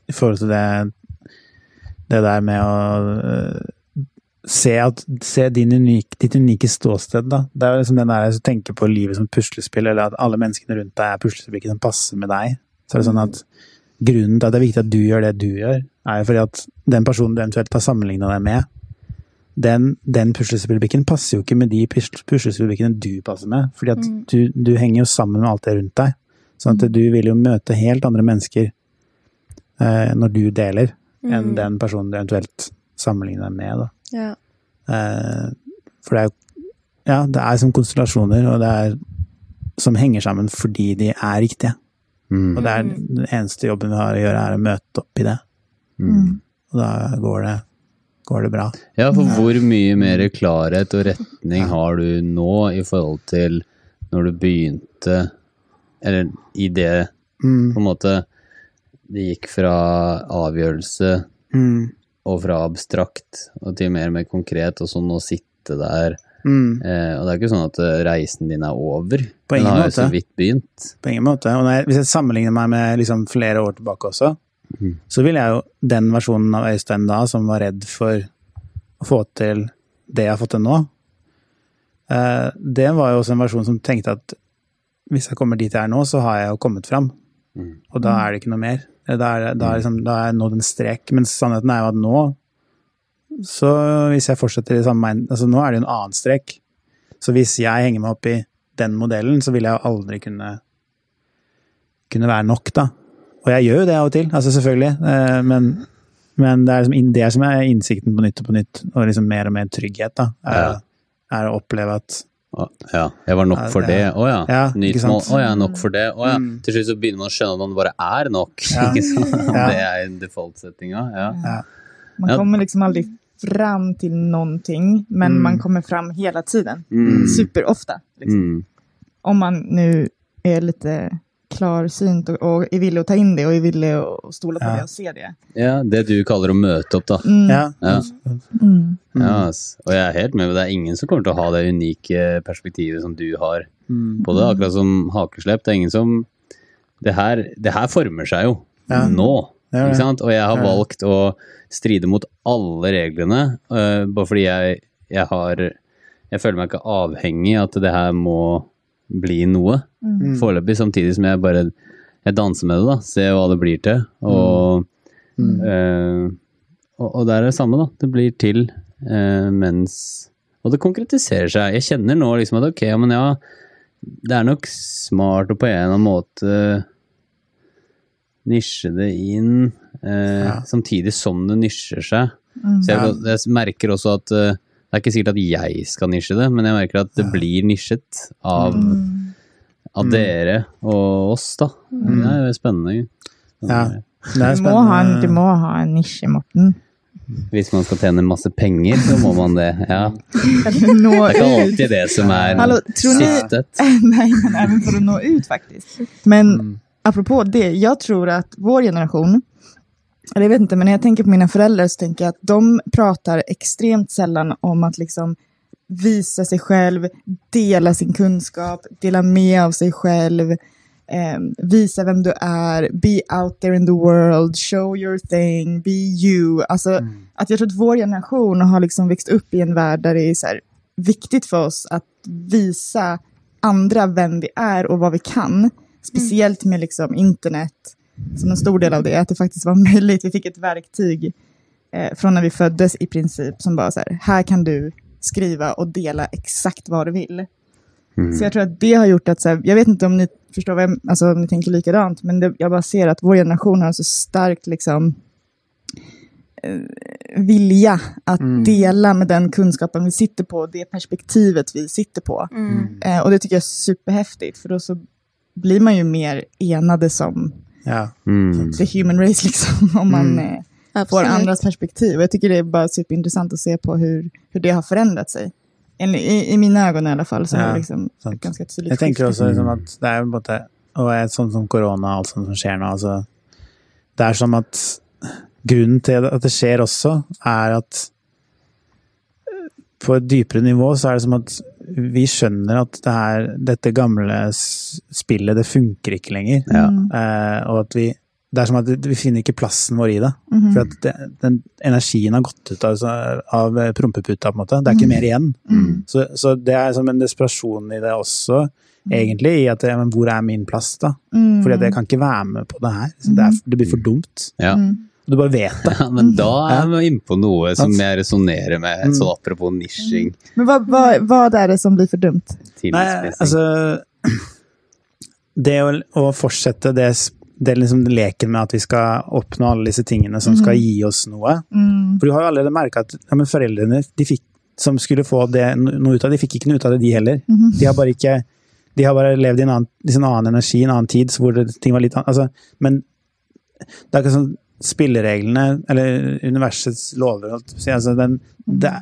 i forhold til det det der med å eh, se, at, se din unik, ditt unike ståsted, da. Det er liksom den der som tenker på livet som puslespill, eller at alle menneskene rundt deg er puslespill som passer med deg. Så er det sånn at grunnen til at det er viktig at du gjør det du gjør, er jo fordi at den personen du eventuelt har sammenligna deg med, den, den puslespillbrikken passer jo ikke med de pusle- puslespillbrikkene du passer med. Fordi at Mm. du, du henger jo sammen med alt det rundt deg. Sånn at du vil jo møte helt andre mennesker eh, når du deler, enn Mm. den personen du eventuelt sammenligner deg med. Da. Ja. Eh, for det er jo ja, det er som konstellasjoner, og det er som henger sammen fordi de er riktige. Mm. Og det er den eneste jobben vi har å gjøre, er å møte opp i det. Mm. Og da går det, går det bra. Ja, for hvor mye mer klarhet og retning har du nå i forhold til når du begynte, eller i det Mm. på en måte Det gikk fra avgjørelse Mm. og fra abstrakt og til mer og mer konkret, og sånn å sitte der. Mm. Eh, og det er ikke sånn at eh, reisen din er over. På ingen Den har jo så vidt begynt. På ingen måte. Og jeg, hvis jeg sammenligner meg med liksom flere år tilbake også, mm. så vil jeg jo den versjonen av Øystein da, som var redd for å få til det jeg har fått til nå, Eh, det var jo også en versjon som tenkte at hvis jeg kommer dit jeg er nå, så har jeg jo kommet fram. Mm. Og da er det ikke noe mer. Da er, da er, liksom, da er nådd en strek. Men sannheten er jo at nå, så hvis jeg fortsetter i samme mind, altså nå er det jo en annen strek. Så hvis jeg henger meg opp i den modellen, så vil jeg jo aldri kunne, kunne være nok, da. Og jeg gjør jo det av og til, altså selvfølgelig. Eh, men, men det er liksom det som er innsikten på nytt og på nytt, og liksom mer og mer trygghet, da. Er, er å oppleve at Ja, jeg var nok for det-. Å ja. Ja, Nytt ikke sant? mål. Å ja, nok for det. Å ja. Mm. Til slutt så begynner man å skjønne at man bare er nok. Ja. Ikke sant? Ja. Det er default-settinga. Ja. ja, Man Ja. kommer liksom aldri fram noen någonting, men Mm. man kommer fram hele tiden. Mm. Superofte. Liksom. Mm. Om man nu er lite klarsynt og, og er villig å ta inn det og er villig å stole på Ja. det og se det. ja, det du kaller å møte opp, da. Mm. ja. Ja. Mm. Ja, ass. og jeg er helt med, det er ingen som kommer til å ha det unike perspektivet som du har Mm. på det, akkurat som hakeslepp. Det er ingen som Det her, det her former seg jo Ja. nå, ikke sant? Og jeg har valgt å stride mot alle reglene, uh, bare fordi jeg, jeg har Jeg føler meg ikke avhengig av at det her må bli noe. Mm. Foreløpig, samtidig som jeg bare jeg danser med det, da. Ser hva det blir til. Og, Mm. øh, og, og det er det samme, da. Det blir til øh, mens Og det konkretiserer seg. Jeg kjenner nå liksom at ok, men ja, det er nok smart å på en eller annen måte nisje det inn, øh, Ja. samtidig som det nisjer seg. Mm. Så jeg, jeg merker også at det er ikke sikkert at jeg skal nisje det, men jeg merker at det blir nisjet av, Mm. av dere og oss, da. Det er jo spennende. Ja. Det er Du må, ha en, du må ha en nisje, Morten. Hvis man skal tjene masse penger, så må man det. Ja. Nå Det er ikke ut. alltid det som er Hallo, tror Nei, men for å nå ut faktisk. Men Mm. apropå det, jeg tror at vår generation, eller jag vet inte, men när jag tänker på mina föräldrar så tänker jag att de pratar extremt sällan om att liksom visa sig själv, dela sin kunskap, dela med av sig själv, eh, visa vem du är, be out there in the world, show your thing, be you. Alltså, att jag tror att vår generation har liksom växt upp i en värld där det är så här viktigt för oss att visa andra vem vi är och vad vi kan. Speciellt med liksom internet som en stor del av det, att det faktiskt var möjligt. Vi fick ett verktyg eh, från när vi föddes i princip som bara så här, här kan du skriva och dela exakt vad du vill. Så jag tror att det har gjort att, så här, jag vet inte om ni förstår vad jag, alltså om ni tänker likadant, men det, jag bara ser att vår generation har så starkt liksom eh, vilja att dela med den kunskapen vi sitter på, det perspektivet vi sitter på. Mm. Eh, och det tycker jag är superhäftigt, för då så blir man ju mer enade som Ja. Mm. the human race, liksom, om man mm. får Absolut. andras perspektiv. Och jag tycker det är bara superintressant att se på hur, hur det har förändrat sig. I, I mina ögon i alla fall, så Ja, har det liksom sant. ett ganska tydligt Jeg tenker også liksom at det er jo både Og et sånt som korona og alt sånt som skjer nå, altså Det er som at grunnen til at det skjer også, er at på et dypere nivå så er det som at vi skjønner at det her, dette gamle spillet, det funker ikke lenger. Ja. Eh, og at vi det er som at vi finner ikke plassen vår i det. Mhm. For at det, den energien har gått ut av, av prompeputa, på en måte. Det er ikke mer igjen. Så, så det er som en desperasjon i det også, egentlig, i at men hvor er min plass, da? Mm. Fordi at jeg kan ikke være med på det her. Så Det, er, det blir for dumt. Ja. Og du bare vet det. ja, men da er vi inne på noe som jeg resonnerer med, så sånn apropos nisjing. Men hva, hva, hva er det som blir fordømt? dumt? Nei, altså Det å, å fortsette det, det liksom leken med at vi skal oppnå alle disse tingene som skal gi oss noe. Mm. For du har jo allerede merka at ja, men foreldrene de fikk, som skulle få det, noe ut av det, de fikk ikke noe ut av det, de heller. De har bare ikke de har bare levd i en annen, liksom annen energi, en annen tid, så hvor det, ting var litt annet. Altså, men det er ikke sånn spillereglene, eller universets lover, altså den, det,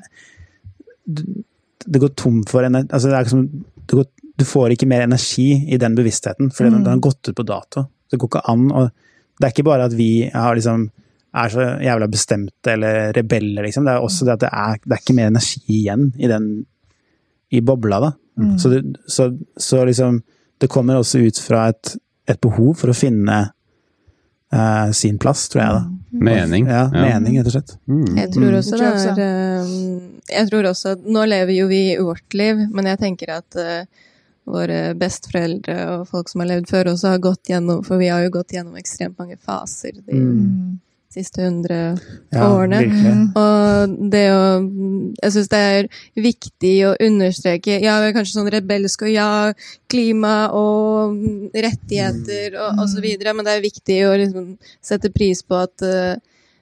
det går tom for energi. Altså, som, går, du får ikke mer energi i den bevisstheten, for mm. den har gått ut på dato. Det går ikke an. Og det er ikke bare at vi har liksom, er så jævla bestemte eller rebeller, liksom. Det er også det at det er, det er ikke mer energi igjen i den i bobla, da. Så, det, så, så liksom Det kommer også ut fra et, et behov for å finne eh, sin plass, tror jeg da. Mening. Ja, mening, rett og slett. Mm. Jeg tror Mm. også Det er eh, Jeg tror også at Nå lever jo vi vårt liv, men jeg tenker at uh, våre besteforeldre og folk som har levd før, også har gått gjennom For vi har jo gått gjennom ekstremt mange faser de Mm. Siste hundre Ja, årene. virkelig. Og det å Jeg syns det er viktig å understreke Ja, vi er kanskje sånn rebelsk og ja, klima og rettigheter og, og så videre, men det er viktig å liksom sette pris på at eh,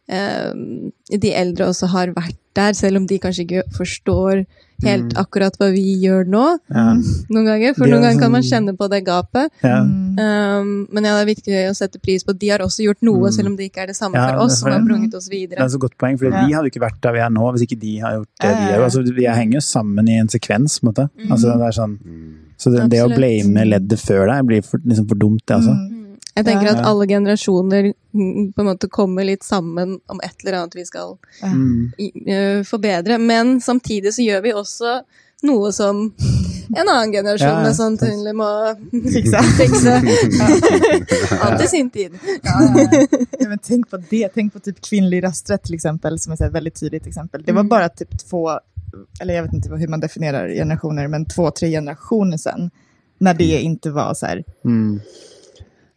de eldre også har vært der, selv om de kanskje ikke forstår helt Mm. akkurat hva vi gjør nå, Ja. noen ganger. For noen ganger kan man sånn- kjenne på det gapet. Ja. Mm. Um, men ja, det er viktig å sette pris på at de har også gjort noe, Mm. selv om det ikke er det samme Ja, for oss, som har brunget oss Det er videre. så godt poeng, for Ja. vi hadde ikke vært der vi er nå hvis ikke de har gjort det de vi gjør. Altså, vi henger jo sammen i en sekvens, på en måte. Mm. Altså, det er sånn, så det, det å blame leddet før deg blir for, liksom for dumt, det, altså. Mm. Jeg tenker Ja. at alle generasjoner mm, på en måte kommer litt sammen om et eller annet vi skal Ja. Mm. forbedre, men samtidig så gjør vi også noe som en annen generasjon Ja, ja. mest sannsynlig må Fikse. fikse. Alt i sin tid. Ja, ja, ja. Ja, men tenk på det. Tenk på typ kvinnlig rösträtt till exempel, som är ett väldigt tydligt exempel. Det var bare typ två, eller jag vet inte hur man definierar generationer, men två, tre generationer sedan, när det inte var så här Mm.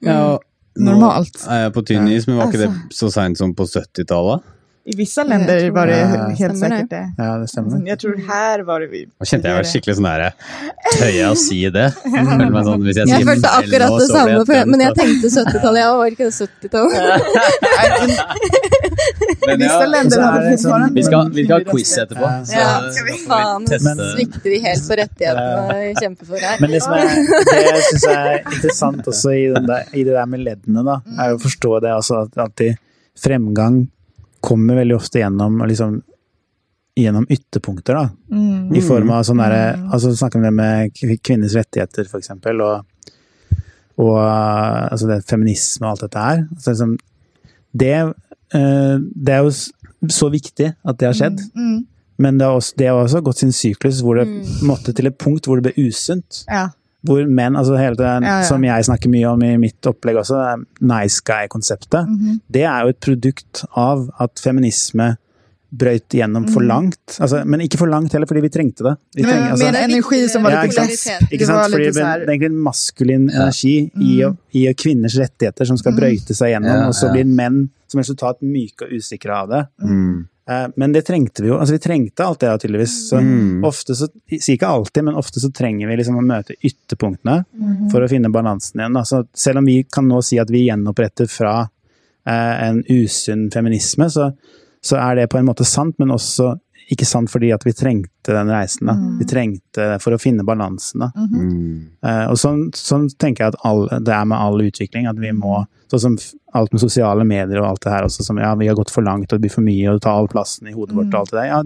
Ja, nå normalt. er jeg på tynn is, men var ikke det Altså. så seint som på 70-tallet? I vissa Jag länder var det ja, helt sikkert det? det. Ja, det stemmer. Jeg tror her var det vi. Nå kjente jeg var skikkelig sånn der Tør jeg å si det? Jeg meg sånn, hvis jeg, Jeg følte akkurat det samme, jeg men jeg tenkte 70-tallet, jeg var ikke det 70-tallet. Men ja, länder så hade är det som- fortfarande vi skal, vi skal ha quiz etterpå. Ja. Så Ja, skal vi faen, svikter vi helt på rettighetene vi kjemper for her. Men det som er, det jeg synes er interessant også i, den der, i det der med leddene, da, er å forstå det altså at alltid fremgang kommer veldig ofte gjennom liksom, gjennom ytterpunkter, da. Mm. I form av sånn derre Mm. Altså snakker vi det med kv- kvinners rettigheter, for eksempel, og, og altså det feminisme og alt dette her. Altså, liksom, det, det er jo så viktig at det har skjedd. Mm. Men det har også, det har også gått sin syklus hvor det Mm. måtte til et punkt hvor det ble usunt. Ja. Hvor menn, altså hele det Ja, ja. som jeg snakker mye om i mitt opplegg også, nice guy-konseptet. -hmm. Det er jo et produkt av at feminisme brøyt gjennom for Mhm. langt. Altså, men ikke for langt heller, fordi vi trengte det. Vi Men trenger, altså, med en energi som var Ja, ikke sant? Det var Fordi det er egentlig en maskulin Ja. energi i, i kvinners rettigheter som skal Mhm. brøyte seg gjennom, Ja, og så blir menn som resultat myke og usikre av det. Mm. Eh, Men det trengte vi jo. Altså, vi trengte alt det, tydeligvis. Så Mm. ofte så, ikke alltid, men ofte så trenger vi liksom å møte ytterpunktene mm. for å finne balansen igjen. Altså, selv om vi kan nå si at vi gjenoppretter fra eh, en usunn feminisme, så, så er det på en måte sant, men også ikke sant fordi at vi trengte den reisen. Da. Mm. Vi trengte det for å finne balansen. Da. Mhm. Mm. Eh, og sånn, sånn tenker jeg at all, det er med all utvikling, at vi må Sånn som alt med sosiale medier og alt det her også, som ja, vi har gått for langt og det blir for mye og det tar all plassen i hodet vårt og alt det der. Ja,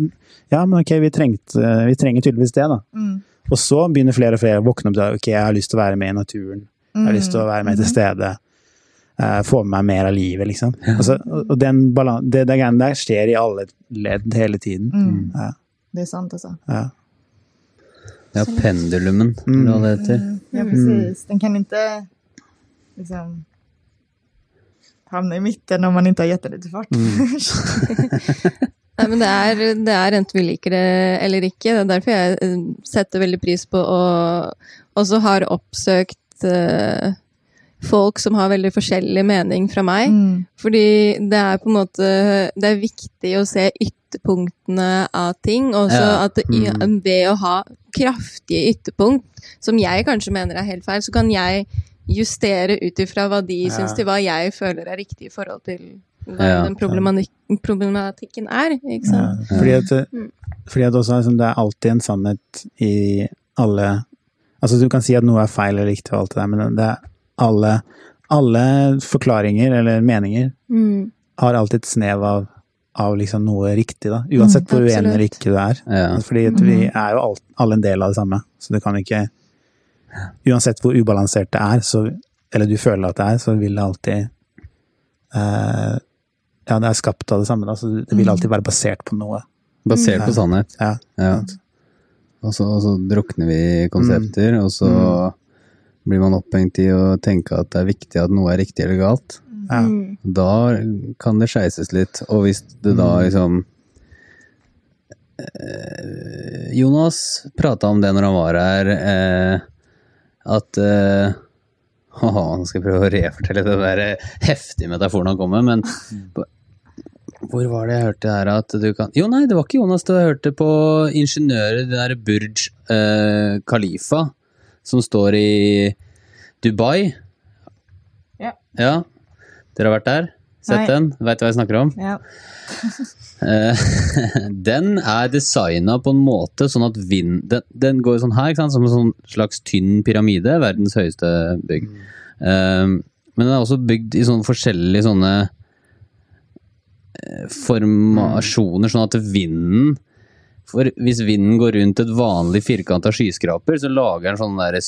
ja men ok, vi, trengte, vi trenger tydeligvis det, da. Mm. Og så begynner flere og flere å våkne opp til ok, jeg har lyst til å være med i naturen. Jeg har lyst til å være med til stede. Eh, få med meg mer av livet, liksom. Altså, og og den balan det, det greiene der skjer i alle ledd hele tiden. Mm. Ja, Det er sant altså. ja. Ja, pendulumen, Mm. eller hva det heter. Ja, precis. Den kan ikke liksom havne i midten om man ikke har gett den lite fart Mm. Nei, men det er, det er enten vi liker det eller ikke. Det er derfor jeg eh, setter veldig pris på å også har oppsøkt eh, folk som har veldig forskjellig mening fra meg. Mm. Fordi det er på en måte Det er viktig å se ytterpunktene av ting. Også Ja. at mm. ved å ha kraftige ytterpunkt, som jeg kanskje mener er helt feil, så kan jeg justere ut ifra hva de Ja. syns til hva jeg føler er riktig i forhold til hva Ja. den problematikken er. Ikke Ja, sant? fordi at, Mm. fordi at også, liksom, det er alltid en sannhet i alle Altså Du kan si at noe er feil eller riktig, og alt det der, men det er alle, alle forklaringer eller meninger Mm. har alltid et snev av, av liksom noe riktig, da. Uansett hvor uenig eller ikke du er. Ja. Fordi at vi er jo alt, alle en del av det samme, så du kan ikke Uansett hvor ubalansert det er, så, eller du føler at det er, så vil det alltid eh, Ja, det er skapt av det samme, da, så det vil alltid være basert på noe. Basert på sannhet. Ja. Ja. Og så, og så drukner vi i konsepter, og så blir man opphengt i å tenke at det er viktig at noe er riktig eller galt. Ja. Mm. Da kan det skeises litt. Og hvis det da Mm. liksom eh, Jonas prata om det når han var her, eh, at eh, haha, Nå skal jeg prøve å refortelle den der heftige metaforen han kom med, men hvor var det jeg hørte her at du kan Jo, nei, det var ikke Jonas, det var jeg hørte på ingeniører, det der Burj eh, Khalifa, som står i Dubai. Ja. Ja. Dere har vært der? Sett Nei. den? Veit hva jeg snakker om? Ja. Eh, den er designa på en måte sånn at vind Den, den går sånn her, ikke sant? som en sånn slags tynn pyramide. Verdens høyeste bygg. Eh, men den er også bygd i sånne forskjellige sånne eh, formasjoner, sånn at vinden For hvis vinden går rundt et vanlig firkanta skyskraper, så lager den sånne der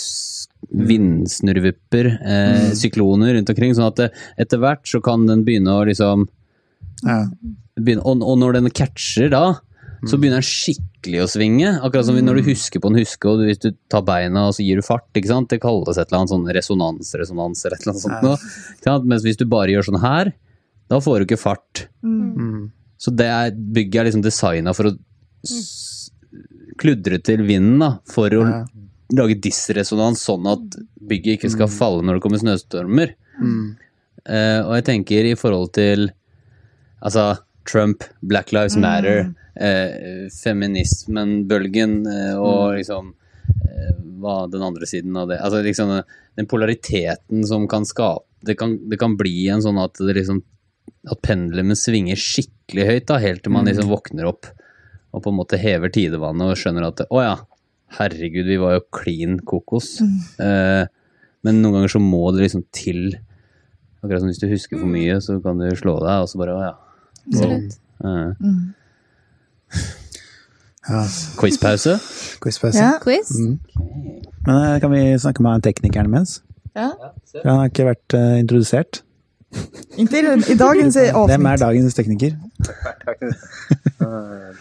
vindsnurvipper, eh, sykloner rundt omkring, sånn at det, etter hvert så kan den begynne å liksom Ja. begynne, og, og når den catcher da, så begynner den skikkelig å svinge. Akkurat som når du husker på en huske, og du, hvis du tar beina og så gir du fart. ikke sant? Det kalles et eller annet sånn resonans, resonans eller et eller annet sånt. Ja. Noe? Mens hvis du bare gjør sånn her, da får du ikke fart. Mm. Så det er, bygget er liksom designa for å kludre til vinden, da, for å Ja. lage dissresonans, sånn at bygget ikke skal falle når det kommer snøstormer. Mm. Uh, og jeg tenker i forhold til altså Trump, Black Lives Matter, uh, feminismen-bølgen uh, og liksom eh, hva den andre siden av det Altså liksom den polariteten som kan skape Det kan, det kan bli en sånn at det liksom at pendelen svinger skikkelig høyt, da, helt til man liksom våkner opp og på en måte hever tidevannet og skjønner at å ja, herregud, vi var jo klin kokos. Eh, men noen ganger så må det liksom til Akkurat som hvis du husker for mye, så kan du slå deg, og så bare å ja. Absolutt. Eh, Mm. ja. Quizpause? Quizpause. Ja. Quiz? Mm. Men eh, kan vi snakke med teknikeren imens? Ja. ja han har ikke vært uh, introdusert. Inte i, dagens i Hvem er avsnitt. dagens tekniker?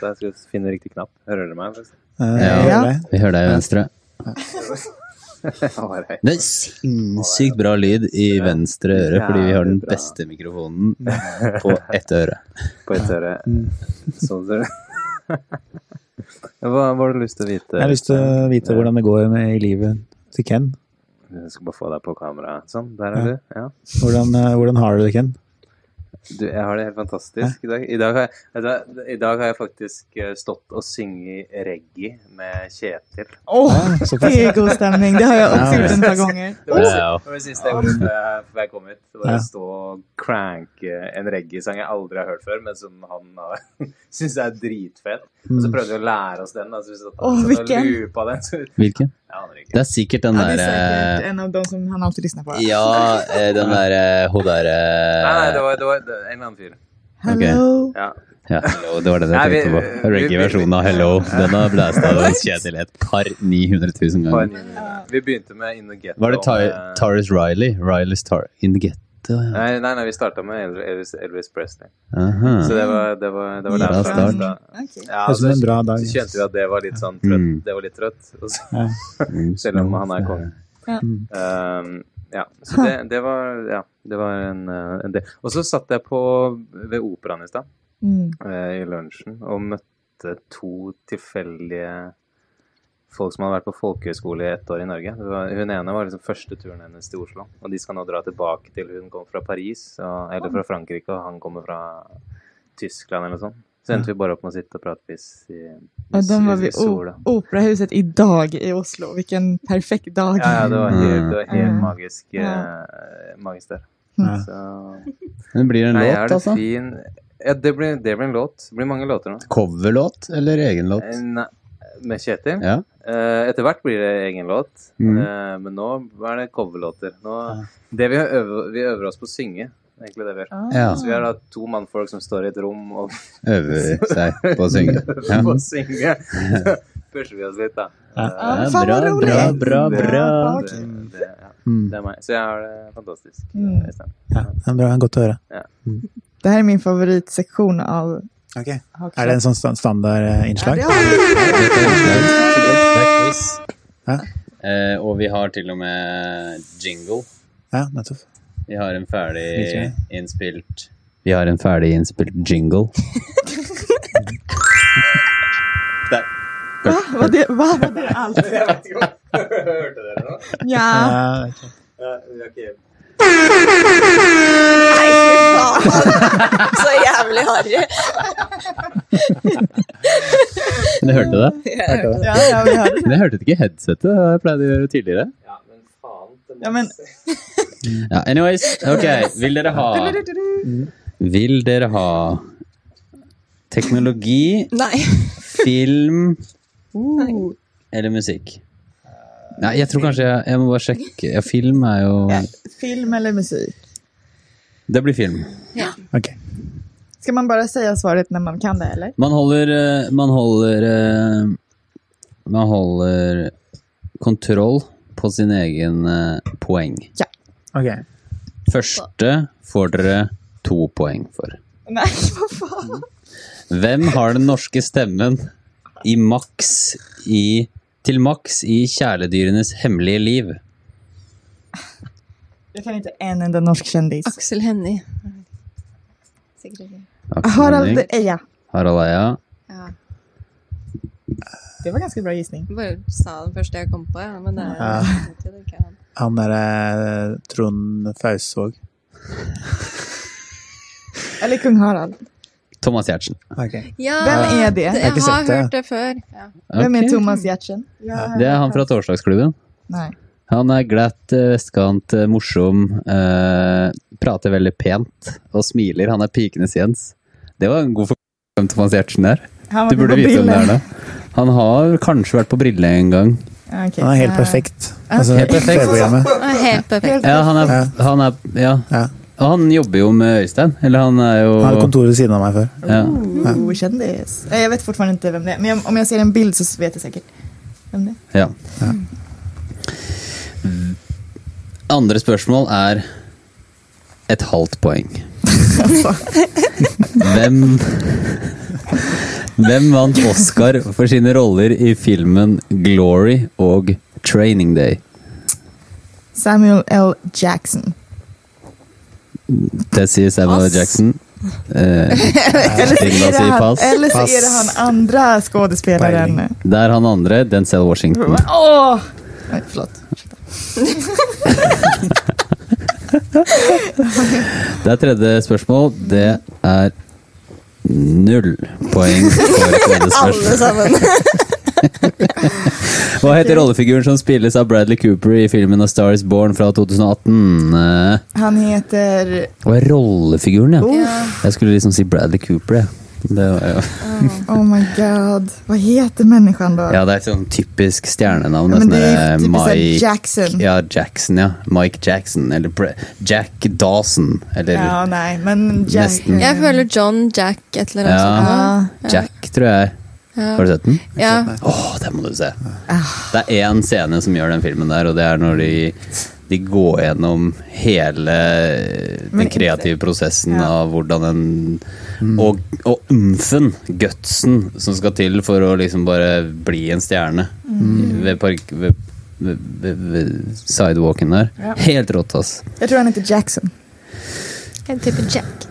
Da skal jeg finne riktig knapp. Hører dere meg? Uh, Eh, Ja. Vi hører deg i venstre. Det er sinnssykt bra lyd i venstre øre, fordi vi har den beste mikrofonen på ett øre. På ett øre. Sånn ser det Hva hva har du lyst til å vite? Jeg har lyst til å vite hvordan det går med i livet til Ken. Jeg skal bare få deg på kamera. Sånn, der er du. Ja. Hvordan, eh, hvordan har du det, Ken? Du, jeg har det helt fantastisk i dag. I dag har jeg, vet i dag har jeg faktisk eh, stått og synget reggae med Kjetil. Åh, Ja, det er god stemning! Det har jeg også Ja. gjort et par ganger. Det var det, var siste jeg gjorde før jeg, kom hit. Det var å stå og cranke en reggae-sang jeg aldri har hørt før, men som han syns er dritfett. Og så Mm. prøvde vi å lære oss den. Altså, vi satt og hvilken? loopa den. Så, Hvilken? Det er sikkert den Ja, det er derre en av de som han alltid lysner på. Ja, eh, den derre Hun derre Nei, nei, det var, det var en annen fyr. Hello. Ja. Ja, Hello, det var den jeg tenkte på. Reggae-versjonen av Hello. Den har blæsta av Kjetil et par 900 000 ganger. Vi begynte med In the Ghetto. Var det Taurus Riley? Riley's Tar In the Ghetto, ja. Nei, nei, nei, vi starta med Elvis, Elvis Presley. Aha. Så det var, det var, det var Bra der starta. Okej. Ja, Det er som så, en bra dag. så kjente vi at det var litt sånn trøtt. Mm. Det var litt trøtt. Så, Ja. Selv om han er konge. Ja. Um, ja, så det, det var Ja, det var en, uh, en del. Og så satt jeg på ved operaen i stad, Mm. eh, i lunsjen, og møtte to tilfeldige folk som hadde vært på folkehøyskole i ett år i Norge. Var, hun ene var liksom første turen hennes til Oslo, og de skal nå dra tilbake til hun kom fra Paris, og, eller fra Frankrike, og han kommer fra Tyskland eller noe sånt. Så endte vi bare opp med å sitte og prate piss i, i, Og da var vi i sola. Operahuset idag i Oslo. Hvilken perfekt dag. Ja, ja, det var helt, det var helt magisk, Ja. eh, magisk der. Ja. Så Men blir det en Nei, låt, det altså? fin Ja, det blir, det blir en låt. Det blir mange låter nå. Coverlåt eller egen låt? Eh, Nei, med Kjetil. Ja. Eh, etter hvert blir det egen låt, mm. eh, men nå er det coverlåter. Nå, det vi, øver, vi øver oss på å synge, egentlig det vi gjør. Ah. Ja. Så vi har da to mannfolk som står i et rom og Øver seg på å synge. Ja. på å synge. Så pusher vi oss litt, da. Ja. Eh, bra, bra, bra, det- bra. Det, det, ja, Mm. det er meg. Så jeg har det fantastisk. Mm. Ja, det er bra. Godt å høre. Det her er min favorittseksjon av Ok. Er det en sånn sta- standardinnslag? Ja, er quiz. Ja. Eh, og vi har til og med jingle. Ja, nettopp. Vi har en ferdig innspilt Vi har en ferdig innspilt jingle. Der. Hva? Var det, hva Var det allt? Hørte dere det Ja. Ja. Ja, ikke Så jævlig harry. Men jeg hørte det. Hørte det. ja, ja, vi det. Men jeg hørte det ikke i headsetet. Jeg pleid å gjøre tidligere. Ja, men faen. Ja, men- Ja, anyways. Ok, vil dere ha Vil dere ha teknologi, Nei. film Uh. eller musikk? Nei, jeg tror kanskje jeg, jeg må bare sjekke. Ja, film er jo Ja, Film eller musik? Det blir film. Ja. Ok. Ska man bara säga svaret när man kan det eller? Man holder eh, Man holder eh, Man holder kontroll på sin egen poeng. Ja. Ok. Første får dere to poeng for. Nei, hva faen? Hvem har den norske stemmen i maks i til maks i kjæledyrenes hemmelige liv? Jag kan inte en enda norsk kändis. Aksel Hennie. Harald Eia. Harald Eia. Ja. Det var ganske bra gissning. Jeg bare sa den første jeg kom på, ja. Men det er Ja. det er ikke han. Han derre Trond Fausvåg. Eller kung Harald. Thomas Giertsen. Okay. Ja, Hvem er det? Jeg Jeg har hørt det før. Ja. Hvem är Thomas Giertsen? Ja, Det er han fra Torsdagsklubben. Nej. Han er glatt, eh, vestkant, eh, morsom, eh, prater veldig pent og smiler. Han er pikenes Jens. Det var en god forklaring til Thomas Gjertsen der. Du burde vite hvem det er da. Han har kanskje vært på Brille en gang. Okay. Han er helt perfekt. Altså, Helt perfekt. Er helt perfekt. Ja, han er, han er Ja. Ja. Og han jobber jo med Øystein. Eller han er jo Han hadde kontoret ved siden av meg før. ja. Uh, kjendis. Jeg vet fortsatt ikke hvem det er, Men om jeg ser en bild så vet jeg sikkert hvem det är. ja. Andre spørsmål er et halvt poeng. Hvem Hvem vant Oscar for sine roller i filmen Glory og Training Day? Samuel L. Jackson. Det sier Samuel Pass. Jackson. Eh, Eller sier han, eller sier han andre skuespilleren. Det er han andre, Denzel Washington. Oh! Nei. Det er tredje spørsmål. Det er null poeng for tredje Alle sammen. Hva heter rollefiguren som spilles av Bradley Cooper i filmen A Star Is Born fra 2018? Eh, Han heter... Hva er rollefiguren, ja? Ja. Jeg skulle liksom si Bradley Cooper, jeg. Det var jo Oh my god. Hva heter människan da? Ja, det er et sånn typisk stjernenavn. Ja, men sånn det er typisk Mike Jackson. Ja, Jackson, ja. Mike Jackson. Eller Jack Dawson. Eller Ja, nei, men Jack... Nesten. Jeg føler John Jack et eller annet Ja. sånt. Ja. Jack, tror jeg. Ja. Har du sett den? Ja. Åh, det må du se. Ah. Det er én scene som gjør den filmen der, og det er når de, de gå gjennom hele den kreative prosessen Ja. av hvordan en Og, og umfen, gutsen, som skal til for å liksom bare bli en stjerne ved, park, ved, ved, ved, ved sidewalken der. Ja. Helt rått, ass. Jeg tror han heter Jackson. En type Jack.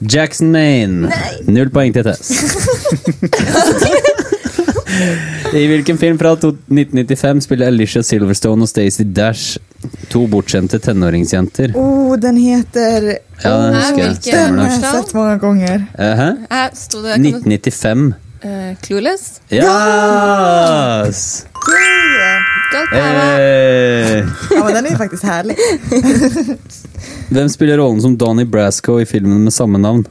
Jackson Maine. Null poeng til Tess. I hvilken film fra 1995 spiller Alicia Silverstone og Stacey Dash to bortskjemte tenåringsjenter? Oh, den heter... Ja, den har husker jeg. Den har det. sett mange ganger. Uh -huh. Det 1995. Uh, Clueless. Yes! Godt. Eh, Ja, men den er faktisk herlig. härlig. Hvem spiller rollen som Donnie Brasco i filmen med samme navn?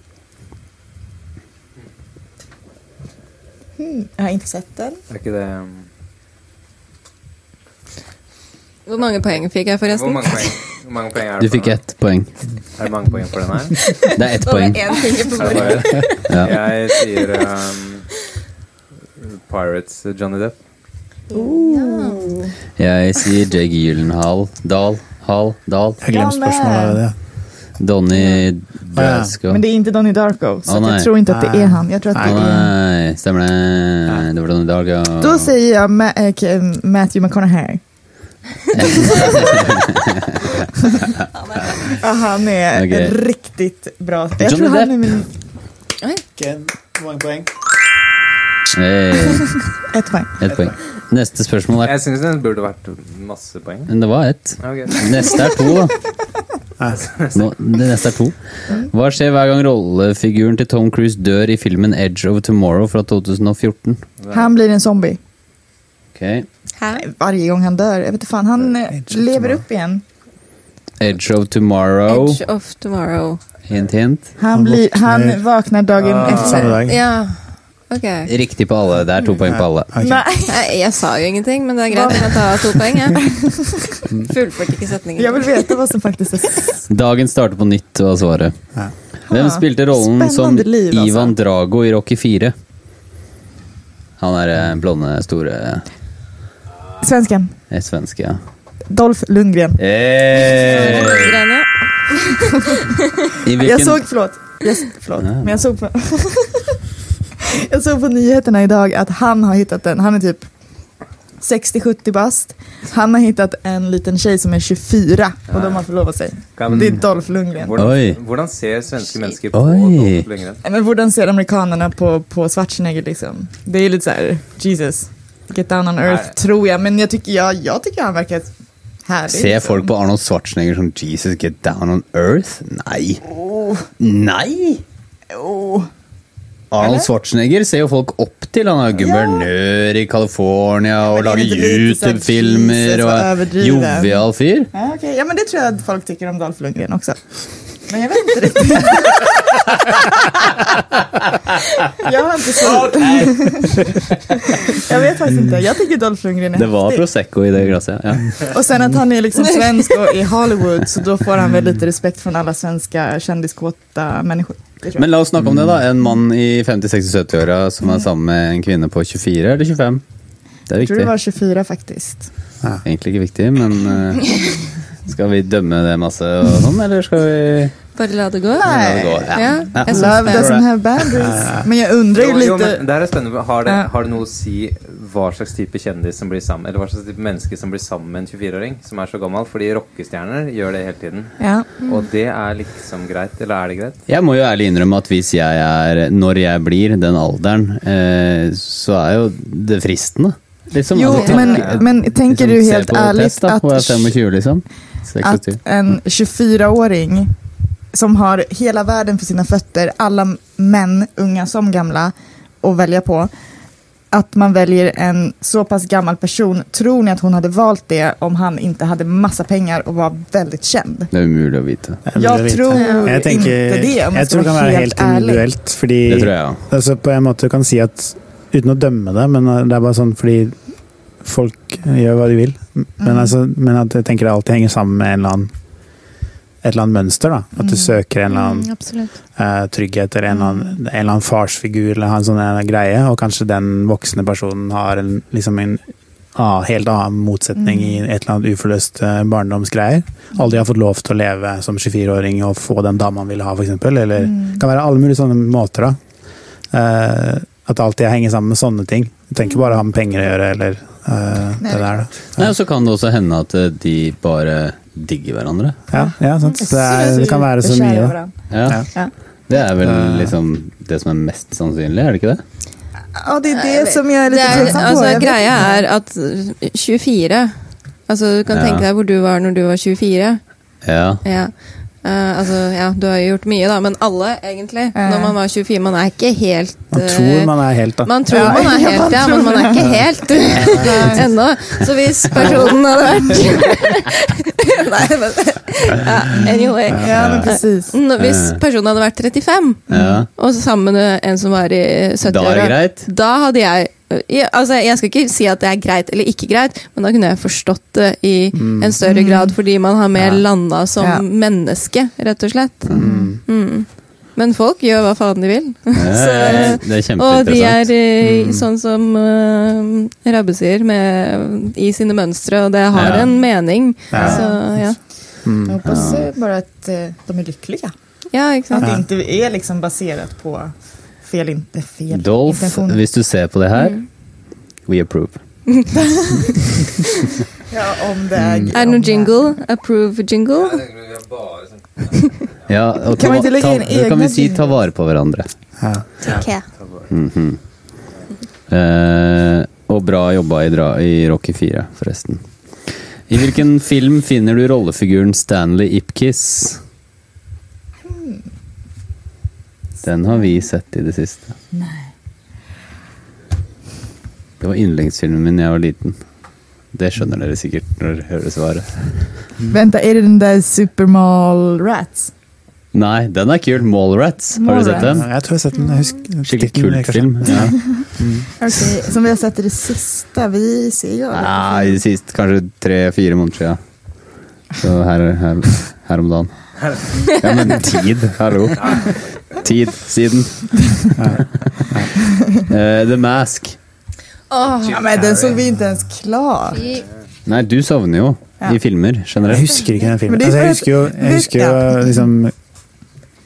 Jag har ikke sett den. Er ikke det um, Hvor mange poeng fikk jeg, Hvor forresten? mange poeng, hvor mange poeng er Du fikk ett poeng. Er det mange poeng for den her? Det er ett Det poeng. én finger på Er bordet. bare, Ja. Jeg sier um, Pirates uh, Johnny Depp. Jeg sier Jake Gyllenhaal. Dahl. Hal. Dahl. Jeg glemte spørsmålet. Det. Donnie Brasco. Men det är inte Donnie Darko, så oh, jag tror inte att det är han. Jag tror att det är... nei, stemmer det. Det var Donnie Darko. Då säger jag Ma- eh, Matthew McConaughey. Ja, han är okay. riktigt bra. Jag Johnny tror han är min... Hvor mange poeng? Hey, Ett poeng. Et poeng. Neste spørsmål er Jeg syns den burde vært masse poeng. Men det var ett. Okay. Neste er to, da. Nå, det neste er to. Hva skjer hver gang rollefiguren til Tom Cruise dør i filmen Edge of Tomorrow fra 2014? Han blir en zombie. Okay. Hver Varje gång han dør. Jeg vet ikke faen. han eh, lever opp igjen. Edge of Tomorrow. Edge of tomorrow. Hint, hint. Han, blir, han våkner dagen Ah. Dag. Ja, ok. Riktig på alle. Det er to poeng på alle. Okay. Nei, jeg sa jo ingenting, men det er greit. Jeg tar to poeng, jeg. Fullførte ikke setningen. Jeg vil vite hva som faktisk er Dagen starter på nytt, var svaret. Ja. Hvem spilte rollen som liv, altså. Ivan Drago i Rocky 4? Han er eh, blonde, store Svensken. Er svenske, ja. Dolph Lundgren. Hey! Greiene. I hvilken... Jeg såg, Forlåt. Yes, forlåt. Ja. men jeg såg på Jag såg på nyheterna idag att han har hittat en, han är typ 60-70 bast. Han har hittat en liten tjej som är 24 och de har förlovat sig. Kan- Det är Dolph Lundgren. Hvordan, hvordan ser svenske mennesker på Oi. Dolph Lundgren? Men hvordan ser amerikanerna på, på Schwarzenegger liksom? Det är lite så här, Jesus, get down on earth Nej. tror jag. Men jag tycker, jag, jag tycker han verkar härlig. Ser liksom. folk på Arnold Schwarzenegger som Jesus get down on earth? Nei. Oh, Nei! oh. Arnold Schwarzenegger ser jo folk opp til. Han er guvernør i California og er lager ikke YouTube-filmer og er jovial fyr. Ja, okay. ja, men det tror jeg folk tykker om Dolph Lundgren også. Men jeg vet ikke riktigt. jeg har inte så... Jeg vet faktisk ikke. Jeg tenker Dolph Lundgren er Det var. Prosecco i det glasset. Ja. Og sen at han er liksom svensk og i Hollywood så da får han veldig lite respekt fra alle svenske kjendiskåte människor. Men la oss snakke om det, da. En mann i 50-60-70-åra som er sammen med en kvinne på 24 eller 25. Det er jag tror det var 24 faktiskt. Egentlig ikke viktig, men uh, skal vi dømme det masse og sånn, eller skal vi Bare la det gå. la det gå? Ja, Ja. jeg syns Love det. doesn't have boundaries. Men jeg undrer ju Jo, jo, lite... men det her er spennende. Har det, har det noe å si hva slags type kjendis som blir sammen Eller hva slags type menneske som blir sammen med en 24-åring som er så gammel? Fordi rockestjerner gjør det hele tiden. Ja. Og det er liksom greit. Eller er det greit? Jeg må jo ærlig innrømme at hvis jeg er, når jeg blir den alderen, eh, så er jo det fristende. Liksom, Jo, altså, men, men tenker liksom, du helt ærlig ärligt test, da, at, 25 liksom. att 26. en 24-åring som har hele verden for sine føtter, alle menn, unga som gamle, å velge på, att man väljer en så pass gammal person, tror ni att hon hade valt det om han inte hade massa pengar och var väldigt känd? Det er umulig å vite. Jeg Jag tror Jeg tenker, inte det, om jeg jag tror det kan vara være helt helt individuelt. Fordi Det tror jeg ja. altså, på en måte kan si at Uten å dømme det, men det er bare sånn fordi folk gjør hva de vil. Men, Mm. altså, men at jeg tenker det alltid henger sammen med en eller annen, et eller annet mønster. da. At du Mm. søker en eller annen Mm, eh, trygghet eller en eller, annen, en eller annen farsfigur eller en sånn greie, og kanskje den voksne personen har en, liksom en ah, helt annen motsetning i et eller annet uforløst eh, barndomsgreier. Aldri har fått lov til å leve som 24-åring og få den dama han vil ha, f.eks. Eller det kan være alle mulige sånne måter. da. Eh, at det alltid henger sammen med sånne ting. Du trenger ikke bare ha med penger å gjøre, eller eh, det der. da. Nei, og så kan det også hende at eh, de bare digger hverandre. Ja, ja sant. Det, er, det kan være så mye, Ja. Ja. Det er vel Eh. liksom det som er mest sannsynlig, er det ikke det? Ja, det er det som gjør Det er, altså, greia er at 24 Altså, du kan tenke deg hvor du var når du var 24. Ja. Ja. Eh, altså, ja, du har gjort mye, da, men alle, egentlig. Ja. Når man var 24. Man er ikke helt Man eh, tror man er helt, da. Man tror Ja, man er ja, helt, man ja, men man er ikke helt ennå. Så hvis personen hadde vært Nei, men ja, Anyway. Ja, men precis. Hvis personen hadde vært 35, ja. og sammen med en som var i 70-åra Da? Da hadde jeg ja, altså Jeg skal ikke si at det er greit eller ikke greit, men da kunne jeg forstått det i en større grad, fordi man har mer Ja. landa som Ja. menneske, rett og slett. Mm. Mm. Men folk gjør hva faen de vil. Ja, Så- det er Og de er eh, Mm. sånn som uh, Rabbe sier, med, i sine mønstre, og det har Ja. en mening. Ja. Så ja. Mm. Jag hoppas eh, bara eh, de er lykkelige. ja, ikke sant? At det ikke er liksom basert på fel, in, fel Dolph, intentioner. hvis du ser på det her, Mm. we approve. Ja, om det er Er det noen jingle? Approve jingle? Ja, og Kan man ta, ikke legge ta, da kan vi si ta vare på hverandre. Ja. Okay. Mm -hmm. eh, og bra jobba i, dra, i Rocky 4, forresten. I hvilken film finner du rollefiguren Stanley Ipkiss? Den har vi sett i det siste. Nei. Det var yndlingsfilmen min da jeg var liten. Det skjønner dere sikkert når dere hører svaret. Vent, da, er det den der Supermall Rats? Nei, den er kul. Mallrats. Har du sett den? Jeg tror jeg har sett den. Jeg husker, Skikkelig kult kanskje. kultfilm. Ja. Okay, som vi har sett i det siste. Vi ser jo aldrig. Nei, siste. kanskje tre-fire måneder siden. Så her, her, her om dagen. Ja, men tid. Hallo. Tid siden. uh, The Mask. Åh, Ja, men den så vi ikke ens klart. Nei, du sovner jo Ja. i filmer Jeg husker ikke den filmen. Altså, jeg husker jo, jeg husker jo liksom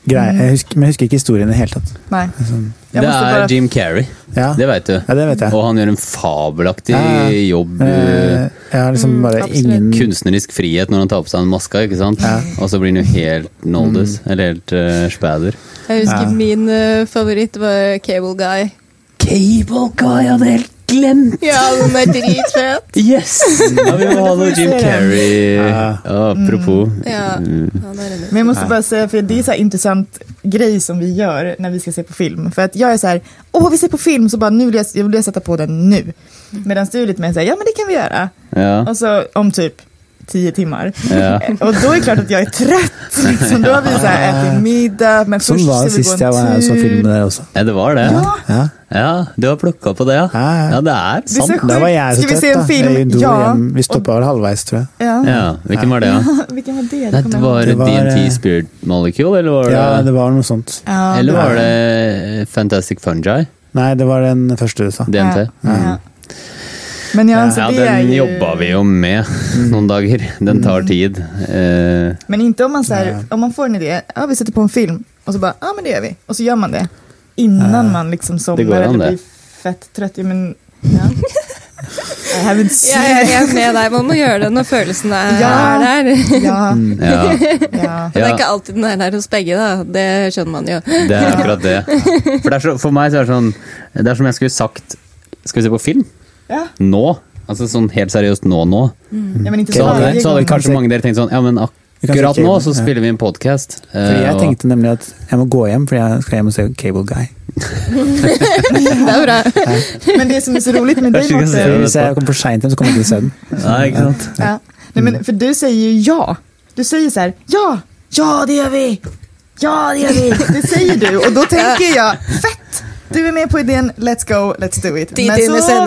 greier, jeg husker, Men jeg husker ikke historien i det hele tatt. Nei. Liksom, Det er bare... Jim Carrey. ja. Det veit du. ja, det vet jeg. Og han gjør en fabelaktig Ja, ja. jobb. Eh, Jeg har liksom bare mm, ingen Kunstnerisk frihet når han tar på seg en maske, ikke sant? Ja. Og så blir han jo helt noldes, eller helt uh, spæder. Jeg husker Ja. min uh, favoritt var Cable Guy. Cable Guy hadde helt glemt! Ja, den er dritfet. Yes! Ja, vi må ha noe Jim Carrey. Ja. Ja, apropos. Ja, Mm. er Men jag måste bara säga, för det är så här intressant grej som vi gör när vi ska se på film. För att jag är så här, åh vi ser på film så bara nu vill jag, jag vill sätta på den nu. Medan du är lite mer så här, ja men det kan vi göra. Ja. Och så om typ tio timmar. ja. Och då är det klart att jag är trött. Liksom. Då har vi så här ätit middag, men som först var det ska vi gå sist jeg var her en og så tur. film med dere også. ja, det var det. Ja. Ja, du har plockat på det, ja. Ja, ja. Ja, det Det er sant. Da var jag så Skal vi se en film? Ja. Vi stoppade vel halvveis, tror jeg. Ja. Ja, Hvilken var det, Ja? Vilken var det? Nei, det var. Det var, DNT eh, Spirit Molecule, eller var det, Ja, det var noe sånt. Ja, Eller det var det Fantastic Fungi? Nei, det var den første du sa. DNT? Ja. Ja. Men ja, altså, Ja, den ju... jobba vi jo med noen dager. Den tar tid. Eh, Men ikke om man, så här, om man får en idé, ja vi setter på en film og så bare ja men det gjør vi. Og så gjør man det. Innan man liksom Det somnar eller blir fett trøtt. Ja, men, ja. Jeg er helt med deg. Man må gjøre det når følelsen er Ja. er der. Ja, ja, ja. Det er ikke alltid den er der hos begge, da. Det skjønner man jo. det er akkurat det. For, det er så, for meg så er det sånn Det er som jeg skulle sagt Skal vi se på film? Ja. Nå? Altså sånn helt seriøst nå, nå. ja Så hadde, så hadde kanskje mange dere tenkt sånn Ja, men akkurat nå så spiller vi en podkast. Fordi jeg tenkte nemlig at jeg må gå hjem, for jeg skal hjem og se Cable Guy. Det er bra. Men det som er så rolig med deg. Hvis jeg kommer for seint hjem, så kommer jeg ikke til å se den. Ja, ikke sant? ja. Nei, men for du sier jo ja. Du sier sånn ja, ja det gjør vi. Ja det gjør vi. Det sier du og da tenker jeg fett. Du är med på idén, let's go, let's do it. Det Men så visar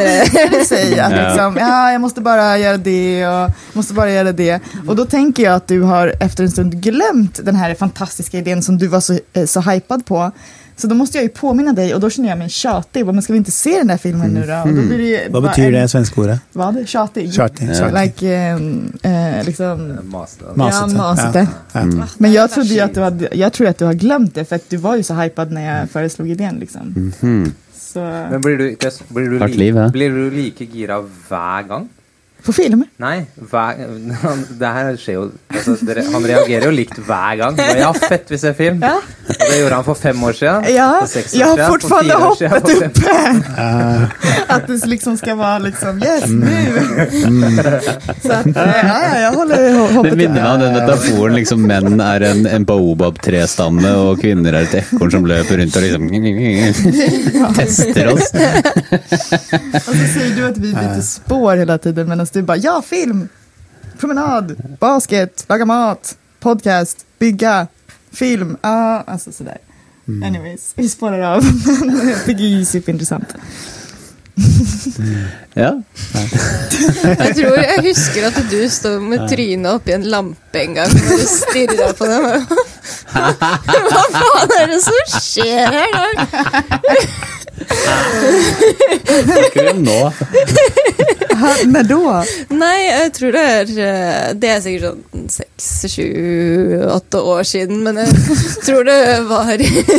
det sig att liksom, ja, jag måste bara göra det och måste bara göra det. Och då tänker jag att du har efter en stund glömt den här fantastiska idén som du var så, eh, så hypad på. Så då måste jag ju påminna dig och då känner jag mig tjatig. Men ska vi inte se den där filmen nu då? Och då blir det betyr en- det svenske ordet? Vad? Tjatig? Tjatig. Ja. tjatig. Like, uh, eh, liksom... Masete. Masete. Ja, masete. Ja. Mm. Men jag trodde ju att du hade, jag tror att du har glömt det för att du var ju så hypad när jag föreslog idén liksom. Mhm. Så, Men blir du, blir, du li- blir du like gira hver gang? På film? Nei, hver, det her skjer jo altså, dere, Han reagerer jo likt hver gang. Og, ja, fett, vi ser film. Ja. Og det gjorde han for fem år siden. Ja, for seks år jag har siden, for fortfarande fire år siden, hoppet for fem- uppe. Att det liksom skal være liksom yes, nu. Så att, eh, ja, ja, jeg holder hoppet Det minner meg om den metaforen liksom menn er en, en baobab-trestamme, og kvinner er et ekorn som løper rundt og liksom tester oss. Og så sier du at vi byter spår hela tiden medan du bara ja, film, promenad, basket, laga mat, podcast, bygga, film. Ja, alltså sådär. Anyways, vi spårar av. Det är superintressant. Ja. Jeg tror jeg husker at du sto med trynet oppi en lampe en gang og du stirrer på den. Hva faen er det som skjer her nå? Snakker vi om nå? När då? Nei, jeg tror det er eh, Det er sikkert sånn seks, sju, åtte år siden, men jeg tror det var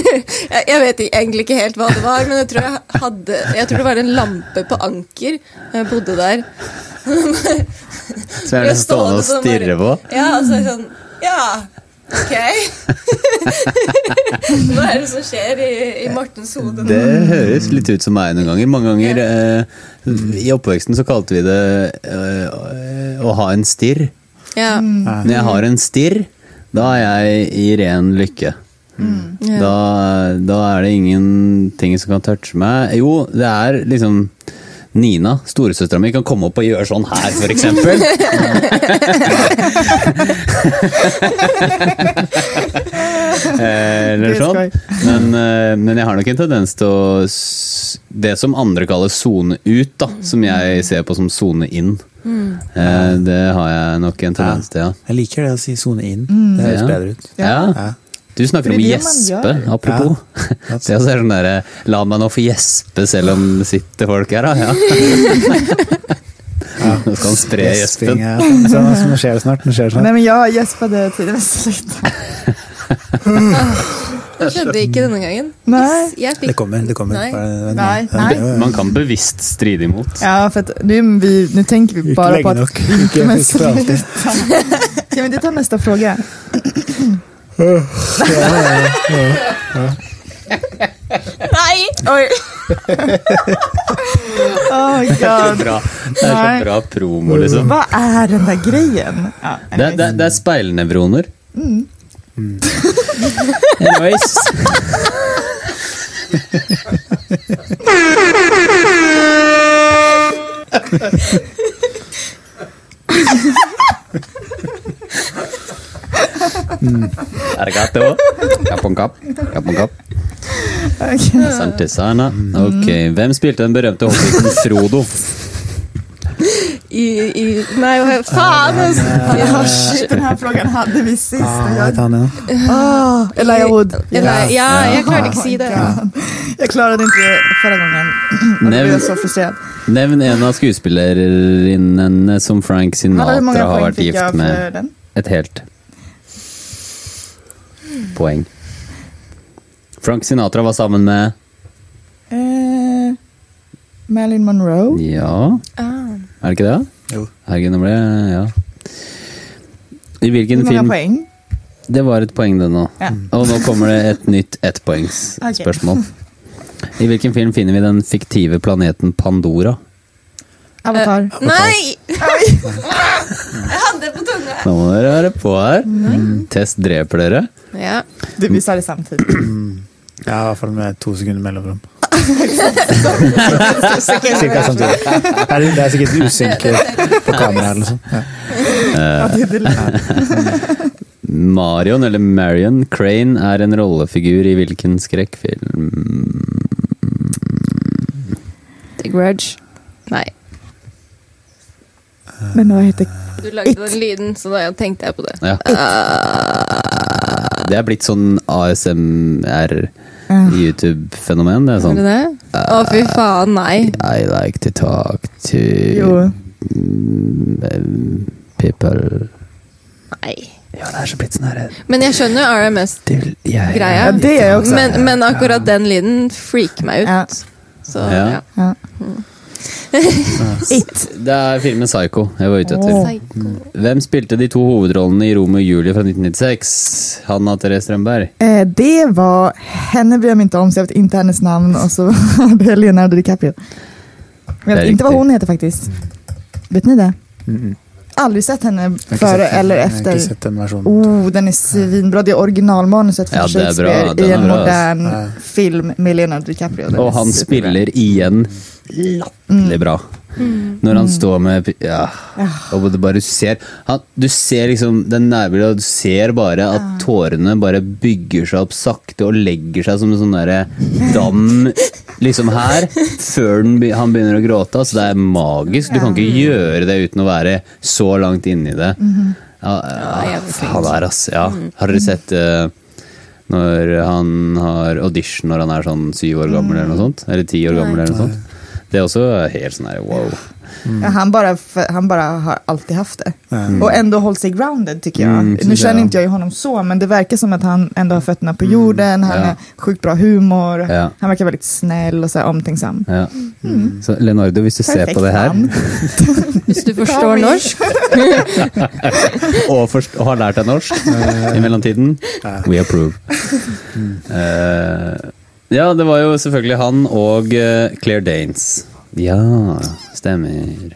Jeg vet egentlig ikke helt hva det var, men jeg tror jeg hadde Jeg tror det var en lampe på anker. Jeg bodde der. Så er det stående og stirre på. Ja, altså sånn Ja, ok. Hva er det som skjer i, i Mortens hode nå? Det høres litt ut som meg noen ganger. Mange ganger eh, I oppveksten så kalte vi det eh, å ha en stirr. Ja. Når jeg har en stirr, da er jeg i ren lykke. Mm. Da, da er det ingenting som kan touche meg. Jo, det er liksom Nina, storesøstera mi, kan komme opp og gjøre sånn her, for eksempel. Eh, Eller er sånn. Men, eh, men jeg har nok en tendens til å Det som andre kaller sone ut, da, som jeg ser på som sone inn. Eh, Det har jeg nok en tendens til, ja. Jeg liker det å si sone inn. Det høres Ja. bedre ut. ja. Ja. Du snakker om det å det gjespe, apropos. Ja. Det er også sånn derre La meg nå få gjespe selv om det sitter folk her, da. Ja. Nå skal han spre gjespen. ja. Sånn, altså, nå skjer det snart. Nå skjer det snart. Nei, men ja, gäspade det lite. Det skjedde ikke denne gangen. Nei Jeg Det kommer. det kommer. Nei. Nei, nei. ja, ja. Man kan bevisst stride imot. Ja, for att tenker vi, bare på vi Ikke bara på lenge nok. Ikke, Men ikke for alltid. Kan vi inte ta neste fråga? Nei! Oi. oh god. Bra. Det er så bra promo, liksom. Hva er den der greien? Ja, Det, det, det er speilnevroner. Anyways. Arigato. Kapp om kapp. Kapp om kapp. okej. Santisana. Ok, hvem spilte den berømte hobbiten Frodo? I, i Nei, hva faen! Ja, shit, den her frågan hadde vi sist. Ah, och jeg tar den, ja. ah, Elijah Wood. Eller, ja, jeg klarte ikke Oh å si det. Jeg Jag klarade det ikke forrige gangen. frustrerad. Nevn en av skuespillerinnene som Frank Sinatra har vært gift med. Et helt poeng. Frank Sinatra var sammen med Eh, Marilyn Monroe. Ja, Ah. er det ikke det? Jo. Herregud, nå ble Ja. I hvilken mange film poeng? Det var et poeng, det nå. Ja. Og nå kommer det et nytt ettpoengsspørsmål. I hvilken film finner vi den fiktive planeten Pandora? Avatar. Nei! Jeg hadde det på. Nå må dere være på her. Test dreper dere. Ja. Du, vi sa det samtidig. Ja, i hvert fall med to sekunder mellomrom. Cirka samtidig. Det er, er sikkert usynk på kamera eller noe sånt. Marion, eller Marion Crane, er en rollefigur i hvilken skrekkfilm? The Grudge. Nei. men hva heter... Du lagde den lyden, så da tenkte jeg på det. Ja. Det er blitt sånn ASMR YouTube-fenomen. Det er Er sånn det det? Å, fy faen, nei. I like to talk to Jo. mm, people nei. Ja, det er så blitt sånn her Men jeg skjønner RMS-greia. Ja, er. Men, men akkurat den lyden freaker meg Ja. ut. Så Ja. ja. It. Det er filmen Psycho jeg var ute etter. Psycho. Hvem spilte de to hovedrollene i Romeo og Julie fra 1996? Hanna Therese Strømberg? Eh, det var... Henne bryr jeg meg ikke om, så jeg vet ikke hennes navn. Og så var det Leonardo DiCaprio. Jeg Det är vet ikke hva hun heter faktisk. Vet ni det? Mm-mm. Aldri sett henne før eller eller Jeg har ikke efter. sett den versjonen. Oh, den er svinbra. Det er originalmanuset från Ja. Shakespeare i en moderne modern film med Leonardo DiCaprio. Den Og han spiller igjen latterlig bra. Når han står med Ja. Og du bare ser han, Du ser liksom den nærbildet, og du ser bare at tårene bare bygger seg opp sakte og legger seg som en sånn derre dam liksom her, før den, han begynner å gråte. Altså, det er magisk. Du kan ikke gjøre det uten å være så langt inni det. Ja, ja, jævlig faen, det er ass. Ja. Har dere sett uh, når han har audition når han er sånn syv år gammel eller noe sånt? Eller ti år gammel eller noe sånt? Det er også helt sånn her wow. Ja, han, bara, han bara har alltid haft det. Och ändå hållit sig grounded tycker jag. Mm, nu känner inte jag ju honom så, men det verkar som att han ändå har fötterna på jorden. Han Ja. har sjukt bra humor. Ja. Han verkar väldigt snäll och så här omtänksam. Ja. Så Leonardo, hvis du ser på det her. Hvis du forstår norsk. og, forst og har lært deg norsk i mellomtiden, we approve. Eh, ja, det var jo selvfølgelig han og eh, Claire Danes. Ja, stemmer.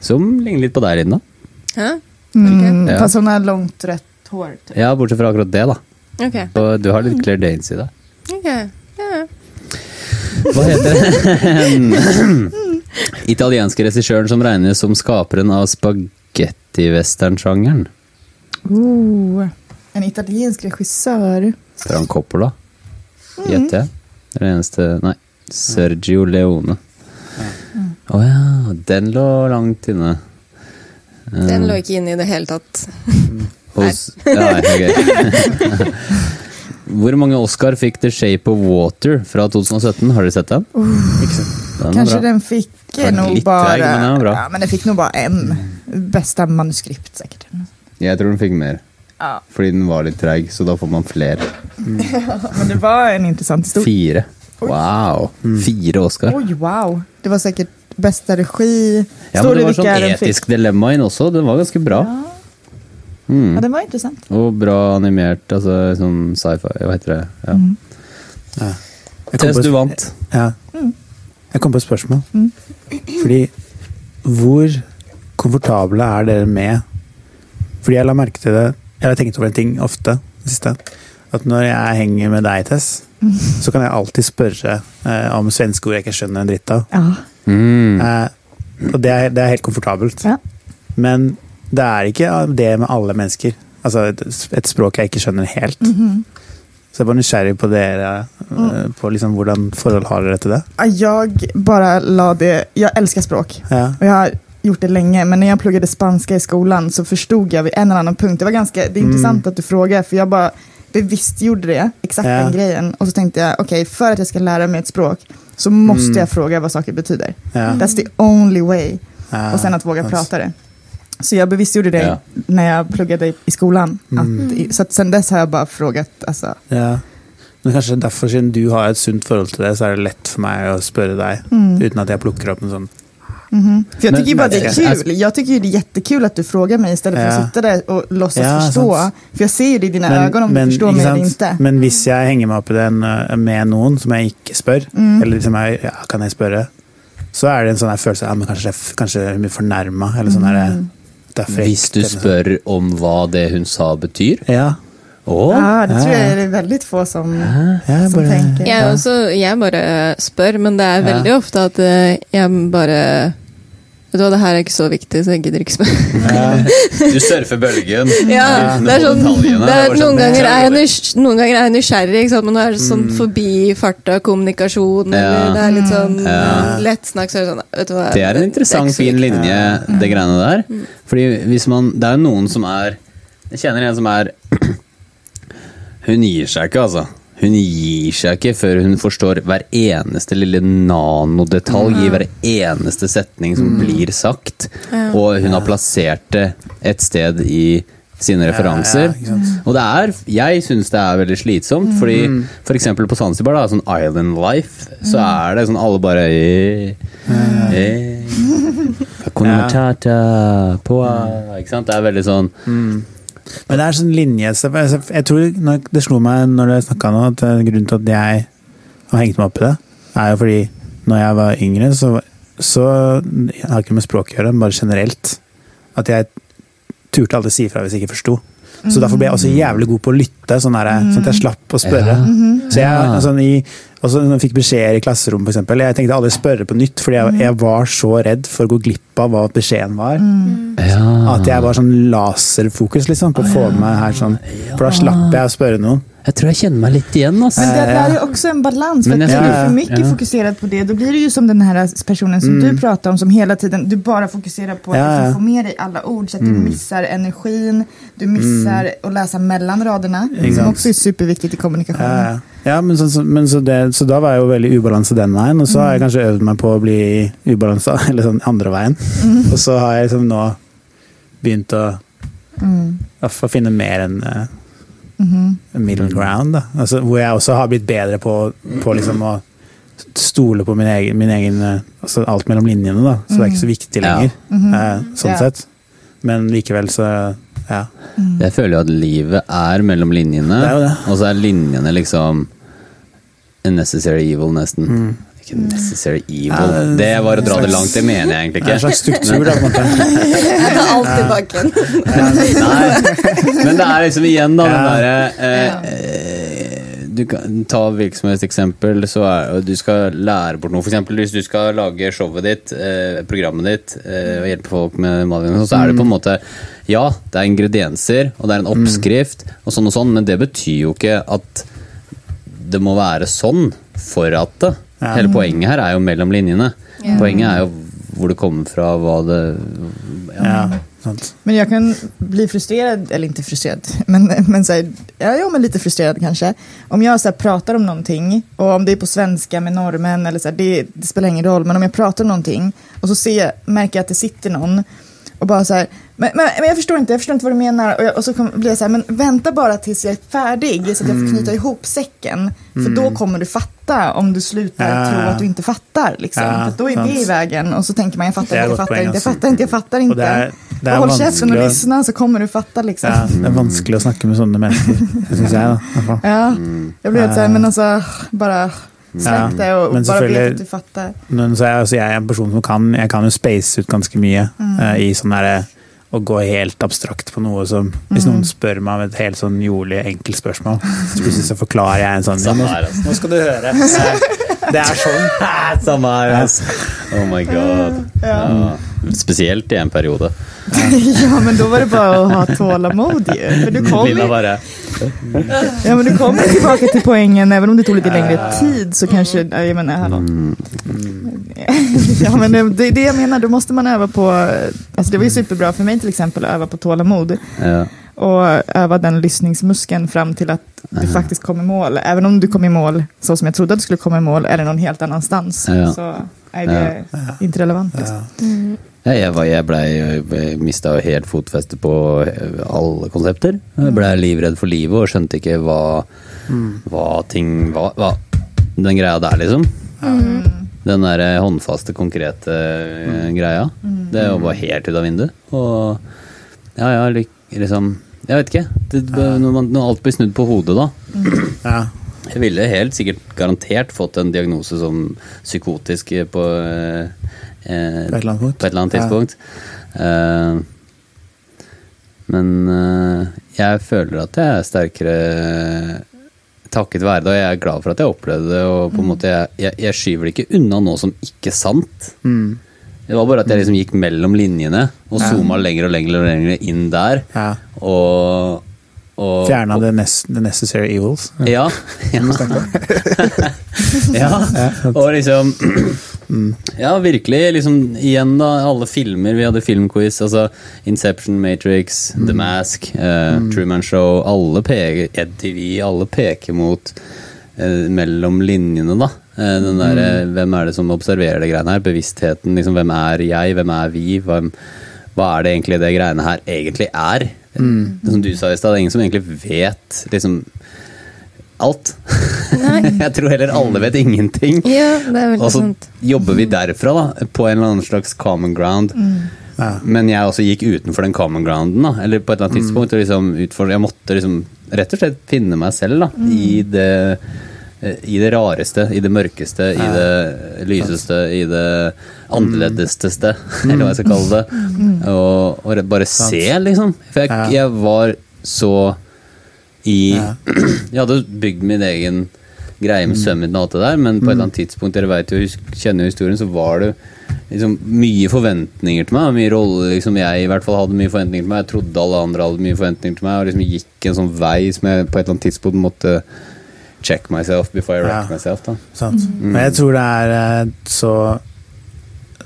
Som ligner litt på deg, Linda. Hæ? Mm, Ja. Fast hon har långt rött hår. Typ. Ja, bortsett fra akkurat det, da. Ok. Og du har litt Claire Danes i deg. Ok. Ja. Hva heter den italienske regissøren som regnes som skaperen av spagetti-western-sjangeren? Oh, en italiensk regissør Frank Coppola, gjetter jeg. Det er det eneste Nei. Sergio Leone. Å ja, den lå langt inne. Eh, Den lå ikke inne i det hele tatt. hos, ja, okay. Hvor mange Oscar fikk The Shape of Water fra 2017? Har dere sett den? Uh. Den kanskje den fikk noe bare treg, men den. Ja, men den fikk nog bare en. Beste manuskript sikkert. Jeg tror den fikk mer. Ja. Fordi den var litt treig, så da får man flere. Men det var en interessant historie. Fire. Wow. Fire Oscar. Oi, wow. Det var sikkert beste regi. Ja, men det var sånn etisk dilemma inn også. Den var ganske bra. Ja. Mm. ja, den var interessant. Og bra animert, altså sånn sci-fi, hva heter det? Ja. Ja. Jeg Tess, du vant. Ja. Jeg kom på et spørsmål. Mm. Fordi hvor komfortable er dere med Fordi jeg la merke til det Jeg har tenkt over en ting ofte det siste. At når jeg henger med deg, Tess, så kan jeg alltid spørre eh, om svenske ord jeg ikke skjønner en dritt av. Ja. Mm. Eh, og det er, det er helt komfortabelt. Ja. Men det er ikke det med alle mennesker. Altså et, et språk jeg ikke skjønner helt. Mhm. Så jeg bare nysgjerrig på dere, eh, på liksom hvordan forhold har dere til det. Jeg bare la det... Jeg elsker språk. Ja. Og jeg har gjort det länge, men när jag pluggade spanska i skolan så förstod jag vid en eller annan punkt. Det var ganska det är Mm. intressant att du frågar, för jag bara bevisst gjorde det, exakt Ja. den grejen. Och så tänkte jag, okej, för att jag ska lära mig ett språk så måste Mm. jag fråga vad saker betyder. Ja. That's the only way. Ja, och sen att våga prata det. Så jag bevisst gjorde det Ja. när jag pluggade i, skolen. skolan. Mm. Att, så att sen dess har jag bare frågat, Altså. Ja. Men kanskje derfor, siden du har et sunt forhold til det, så er det lett for meg å spørre deg, Mm. uten at jeg plukker opp en sånn Mhm. För jag Men- tycker ju bara men- det är alltså- kul. Jag tycker ju det är jättekul att du frågar mig istället för Ja. att sitta där och låtsas Ja, förstå. sant. För jag ser ju det i dina ögon om du förstår mig eller inte. men hvis jeg henger meg opp i den eh, med noen som jeg ikke spør, Mm. eller liksom jeg, ja, kan jeg spørre, så er det en sånn här følelse ja, men kanske kanskje hun blir fornærma, eller sånn her Mm. Hvis du eller sånn. spør om hva det hun sa betyr Ja. Å, Ja, det tror Ja. er veldig få som, ja som bare, tenker. Jeg, også, jeg bare spør, men det er Ja. veldig ofte at eh, jeg bare Vet du hva, det her er ikke så viktig, så jeg gidder ikke spørre. ja. Du surfer bølgen. Ja, det er sånn, det er, sånn- noen, ganger er jeg noen ganger er jeg nysgjerrig, ikke sant? men nå er det sånn forbi farta kommunikasjon, Ja. eller det er litt sånn Ja. lettsnakk, så det sånn vet du hva, Det er en interessant, er fin linje, det greiene der. Fordi hvis man Det er jo noen som er Jeg kjenner en som er Hun gir seg ikke, altså. Hun gir seg ikke før hun forstår hver eneste lille nanodetalj i hver eneste setning som blir sagt. Og hun har plassert det et sted i sine referanser. ja, ja, og det er, jeg syns det er veldig slitsomt, fordi for eksempel på Zanzibar, da, sånn Island Life, så er det sånn alle bare eh, Hakuna Ja. Poa, Ikke sant? Det er veldig sånn Men det er sånn linje jeg, tror Det slo meg når dere snakka nå, at eh, grunnen til at jeg har hengt meg opp i det, er jo fordi når jeg var yngre, så, så Jeg har ikke med språk å gjøre, men bare generelt. At jeg turte aldri si ifra hvis jeg ikke forsto. Så derfor ble jeg også jævlig god på å lytte, sånn, der, sånn at jeg slapp å spørre. Så jeg sånn, i, også når jeg fikk beskjeder i klasserommet, eksempel, jeg tenkte aldri spørre på nytt, fordi jeg, jeg var så redd for å gå glipp av hva beskjeden var. ja. At jeg var sånn laserfokus liksom, på å få med her sånn. For da slapp jeg å spørre noen. Jeg tror jeg kjenner meg litt igjen, altså. Men det det är också en balans. För Men jag är du för mycket ja. fokuserad på det, då blir det ju som den här personen som du pratar om, som hela tiden, du bara fokuserar på att Ja, få med dig alla ord, så att du missar energin, du missar att läsa mellan raderna, som også också är superviktigt i kommunikation. Ja, ja. ja men, så, så, men så, det, så da var jeg jo veldig ubalanse den veien, og så har jeg kanskje øvd meg på å bli ubalansa, eller sånn andre veien. Og så har jeg liksom nå begynt å, Mm. å finne mer enn Mhm. middle ground. Da. Altså, hvor jeg også har blitt bedre på, på liksom å stole på min egen, min egen eh, altså alt mellom linjene, da. Så det er ikke så viktig Ja. lenger, Mhm. eh, sånn Ja. sett. Men likevel så ja. Jeg føler jo at livet er mellom linjene, Det er jo det. og så er linjene liksom a necessary evil, nesten. Ikke necessary evil. Ja, det det var å dra det langt, det mener jeg egentlig Det er en slags struktur, da, på en måte. Jeg tar alt tilbake. Nei, men det er liksom igjen da den derre eh, eh, Du kan ta eksempel. så er du skal lære bort noe. For eksempel hvis du skal lage showet ditt, eh, programmet ditt, eh, og hjelpe folk med malingen, så er det på en måte Ja, det er ingredienser, og det er en oppskrift, og sånn og sånn, men det betyr jo ikke at det må være sånn for at det. Ja. Hele poenget her er jo mellom linjene. Ja. Poenget er jo hvor det kommer fra, hva det Ja, sant. Men jeg kan bli frustrert, eller ikke frustrert, men, men så här, ja, jo, men litt frustrert kanskje. Om jeg så här, pratar om noe, og om det er på svensk med normen, eller så här, det, det spiller ingen roll, men om jeg prater om noe, og så ser, merker jeg at det sitter noen og bare så här, men, men, men jag förstår inte, jag förstår inte vad du menar. Och, jag, och så kom, blir jag så här, men vänta bara tills jag är färdig så att jag får knyta ihop säcken. För då kommer du fatta om du slutar Ja, tro ja. att du inte fattar. Liksom. Ja, för då är sant. det i vägen och så tänker man, jag fattar är inte, jag fattar inte, jag fattar inte, jag fattar inte. Og det er, det Og hold kjeften og lyssna, så kommer du fatta liksom. Ja, det er vanskelig å snakke med sånne mennesker, syns jeg. da. Ja, jag blir helt sånn, men alltså, bara släpp Ja, det och men bara selvfølgelig- vet att du fattar. Men så er jeg, altså, jeg er en person som kan Jeg kan jo space ut ganske mye uh, i sånn derre å gå helt abstrakt på noe som Hvis noen spør meg om et helt sånn jordlig, enkelt spørsmål, så plutselig så forklarer jeg en sånn ja, Samme nå, her, altså. nå skal du høre. Det er sånn. Samme her, altså. Oh my god. Ja. Spesielt i en periode. ja, men da var det bare å ha tålamod ju. För du kom jo bare ja, men du kom tilbake til poengen, selv om det tok litt lengre tid så kanskje ja, mener, hallå. Ja, men det, er det jeg mener, da må man øve på, altså, det var jo superbra for meg, till exempel att öva på tålamod. ja. og øve den lyssningsmuskeln fram til at du faktisk kom i mål. Selv om du kom i mål sånn som jeg trodde at du skulle komme i mål eller noen helt annanstans Ja. så er det inte relevant. Liksom. Ja, jeg, var, jeg ble, jeg mista helt fotfeste på eh, alle konsepter. Jeg ble livredd for livet og skjønte ikke hva, hva ting hva, hva Den greia der, liksom. Den der eh, håndfaste, konkrete mm. greia. Det var helt ut av vinduet. Og ja, ja, liksom Jeg vet ikke. Det, når, man, når alt blir snudd på hodet, da. Ja. Jeg ville helt sikkert garantert fått en diagnose som psykotisk på eh, På et på et eller annet tidspunkt. Eh, men eh, jeg føler at jeg er sterkere takket være det, og jeg er glad for at jeg opplevde det. og på en måte Jeg, jeg, jeg skyver det ikke unna noe som ikke sant. Mm. Det var bare at jeg liksom gikk mellom linjene og Ja. zooma lenger og lenger og lenger inn der. ja. Og, og Fjerna the necessary evils. Ja. ja. ja. Og liksom Ja, virkelig. liksom Igjen, da. Alle filmer. Vi hadde filmquiz. Altså Inception, Matrix, The Mask, eh, Truman Show. Alle peker EdTV, alle peker mot eh, mellom linjene, da. Eh, den der, eh, Hvem er det som observerer det greiene her? Bevisstheten. liksom Hvem er jeg? Hvem er vi? Hvem, hva er det egentlig det greiene her egentlig er? Det som du sa i stad, det er ingen som egentlig vet liksom alt. jeg tror heller alle vet ingenting. Ja, det er veldig Og så sant. jobber vi derfra, da, på en eller annen slags common ground. Ja. Men jeg også gikk utenfor den common grounden, da. Eller på et eller annet tidspunkt. Og liksom jeg måtte liksom rett og slett finne meg selv da, i det eh, i det rareste, i det mørkeste, i det lyseste, i det annerledeseste, eller hva jeg skal kalle det. Og, og rett- bare se, liksom. For jeg, jeg var så i Ja. Jeg hadde bygd min egen greie med sønnen og alt det der, men på et eller annet tidspunkt, dere vet jo, kjenner jo historien, så var det liksom, mye forventninger til meg. Mye roller liksom, jeg i hvert fall hadde mye forventninger til meg. Jeg trodde alle andre hadde mye forventninger til meg, og liksom gikk en sånn vei som jeg på et eller annet tidspunkt måtte check myself before I wreck Ja. myself. da. Sant. Men jeg tror det er eh, så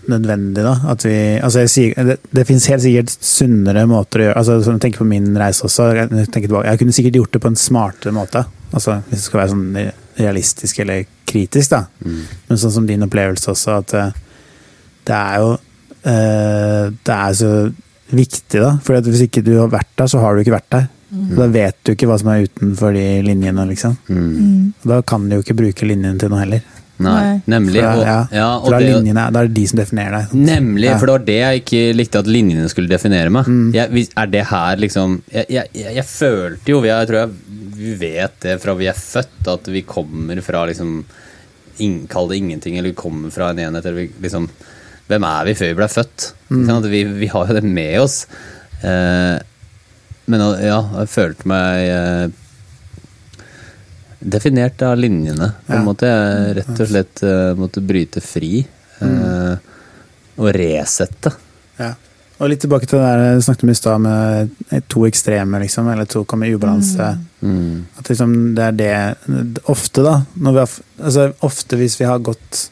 nødvendig, da. At vi Altså, jeg sier Det, det finnes helt sikkert sunnere måter å gjøre Altså, som jeg tenker på min reise også. Jeg, tilbake, jeg kunne sikkert gjort det på en smartere måte. Altså, hvis det skal være sånn realistisk eller kritisk, da. Men sånn som din opplevelse også, at eh, det er jo eh, Det er så viktig, da. For hvis ikke du har vært der, så har du ikke vært der. Da vet du ikke hva som er utenfor de linjene, liksom. Mm. Da kan du jo ikke bruke linjene til noe heller. Nei, nemlig. For Og, ja, ja, og det, linjene, da er det de som definerer deg. Nemlig, Ja. for det var det jeg ikke likte at linjene skulle definere meg. Mm. Jeg, er det her liksom Jeg, jeg, jeg, følte jo, jeg tror jeg, vi vet det fra vi er født, at vi kommer fra liksom in, Kall det ingenting, eller vi kommer fra en enhet, eller vi liksom Hvem er vi før vi ble født? Mm. Sånn? Vi, vi har jo det med oss. Eh, men ja, jeg følte meg eh, definert av linjene. På en Ja. måte jeg rett og slett eh, måtte bryte fri. eh, og resette. Ja. Og litt tilbake til det der du snakket om i stad, med to ekstreme, liksom, eller to kommer i ubalanse. Mm. At liksom det er det Ofte, da. Når vi har, altså, ofte hvis vi har gått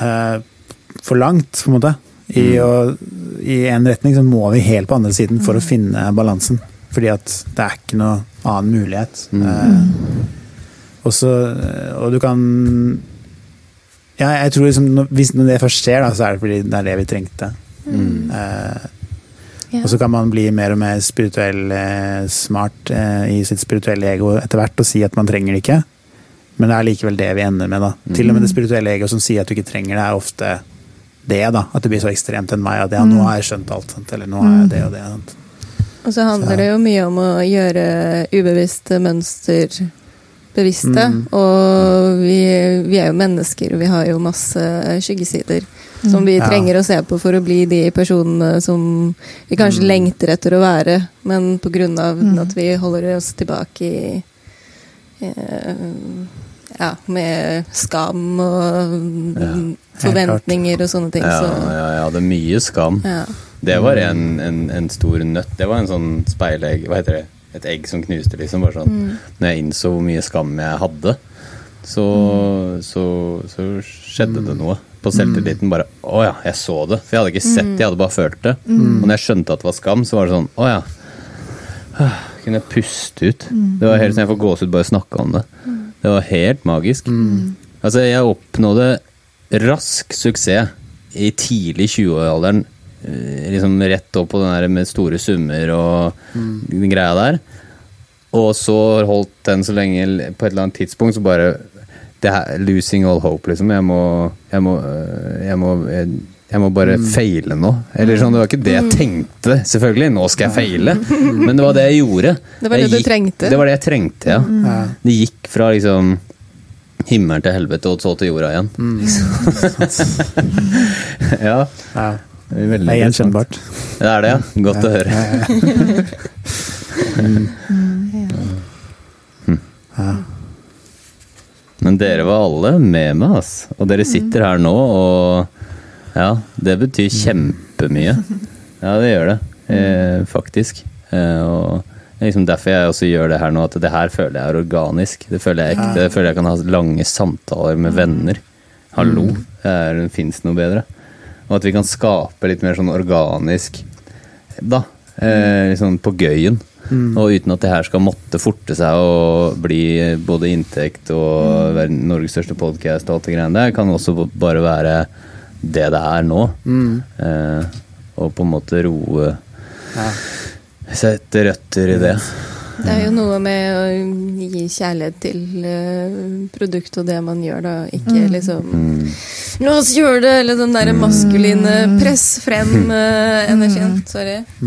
eh, for langt, på en måte, i, en retning, så må vi helt på andre siden for å finne balansen. Fordi at det er ikke noe annen mulighet. Eh, og så Og du kan Ja, jeg tror liksom Hvis når det først skjer, da, så er det fordi det er det vi trengte. Mm. Eh, Ja. og så kan man bli mer og mer spirituell eh, smart eh, i sitt spirituelle ego etter hvert og si at man trenger det ikke. Men det er likevel det vi ender med. da. Til og med det spirituelle ego som sier at du ikke trenger det, er ofte det. da. At det blir så ekstremt enn meg at ja, nå har jeg skjønt alt. Sant? Eller nå har jeg det og det. Sant? Og så handler det jo mye om å gjøre ubevisste mønster bevisste. Mm. Og vi, vi er jo mennesker, og vi har jo masse skyggesider som vi Ja. trenger å se på for å bli de personene som vi kanskje Mm. lengter etter å være, men på grunn av at vi holder oss tilbake i eh, ja, med skam og ja, forventninger og sånne ting. Ja, Så, ja, ja, det er mye skam. ja. Det var en, en, en stor nøtt. Det var en sånn speilegg Hva heter det? Et egg som knuste, liksom. Bare sånn. Når jeg innså hvor mye skam jeg hadde, så, så, så skjedde det noe. På selvtilliten bare Å ja, jeg så det. For jeg hadde ikke sett det, jeg hadde bare følt det. Og når jeg skjønte at det var skam, så var det sånn Å ja. Kunne jeg puste ut. Det var helt sånn jeg får gåsehud bare snakke om det. Det var helt magisk. Altså, jeg oppnådde rask suksess i tidlig 20-åralderen. Eh, Liksom rett opp på den der med store summer og den greia der. Og så holdt den så lenge På et eller annet tidspunkt så bare det her, Losing all hope, liksom. Jeg må Jeg må, øh, jeg må, jeg, jeg må bare feile nå. Eller sånn, Det var ikke det jeg tenkte, selvfølgelig. Nå skal jeg feile. Men det var det jeg gjorde. Det var det det du trengte. Det var det jeg trengte, ja. Ja. Det gikk fra liksom himmelen til helvete og så til jorda igjen. ja. Ja. Det er veldig Det er gjenkjennbart. Det er det, ja. Godt å høre. Ja. Men dere var alle med meg, ass. Og dere sitter her nå, og ja, det betyr kjempemye. Ja, det gjør det, eh, faktisk. Eh, og det er liksom derfor jeg også gjør det her nå, at det her føler jeg er organisk. Det føler jeg ekte. Det føler jeg kan ha lange samtaler med venner. Hallo, det fins noe bedre. Og at vi kan skape litt mer sånn organisk, da. Eh, liksom på gøyen. Og uten at det her skal måtte forte seg og bli både inntekt og være Norges største podkast og alt det greiene der, kan også bare være det det er nå. Eh, og på en måte roe Ja. Sette røtter i det. Det er jo noe med å gi kjærlighet til eh, produktet og det man gjør, da. Ikke liksom Mm. La oss gjøre det! Eller den derre maskuline press frem-energien. Sorry.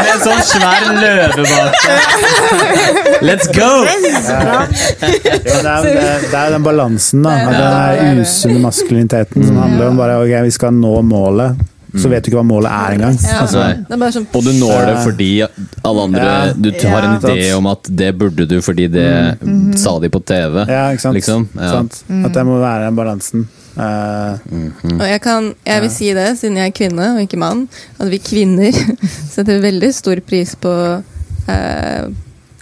Med en sånn svær løve bak Let's go! Ja, det, er, det, er, det er den balansen, da. Den usunne maskuliniteten som handler om bare ok, vi skal nå målet. Så vet du ikke hva målet er engang. Ja, Altså, sånn Og du når det fordi alle andre Ja. Du har en Ja. idé om at det burde du fordi det sa de på TV. ja, ikke sant? Liksom. Ja. sant? At det må være den balansen. Eh, Og jeg, kan, jeg vil si det, siden jeg er kvinne og ikke mann, at vi kvinner setter veldig stor pris på uh,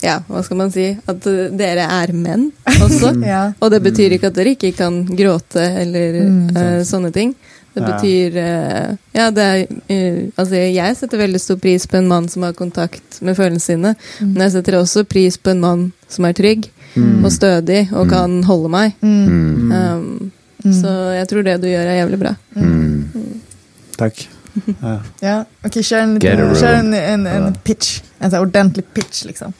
Ja, hva skal man si? At dere er menn også. Ja. Og det betyr ikke at dere ikke kan gråte eller Mm. uh, sånne ting. Det betyr eh, Ja, det er eh, Altså, jeg setter veldig stor pris på en mann som har kontakt med følelsene sine, Mm. men jeg setter også pris på en mann som er trygg og stødig og kan holde meg. Mm. Um, Så jeg tror det du gjør, er jævlig bra. Mm. takk. Ja. Ja, Ok, kjør en, en, en, en pitch. En sån ordentlig pitch liksom.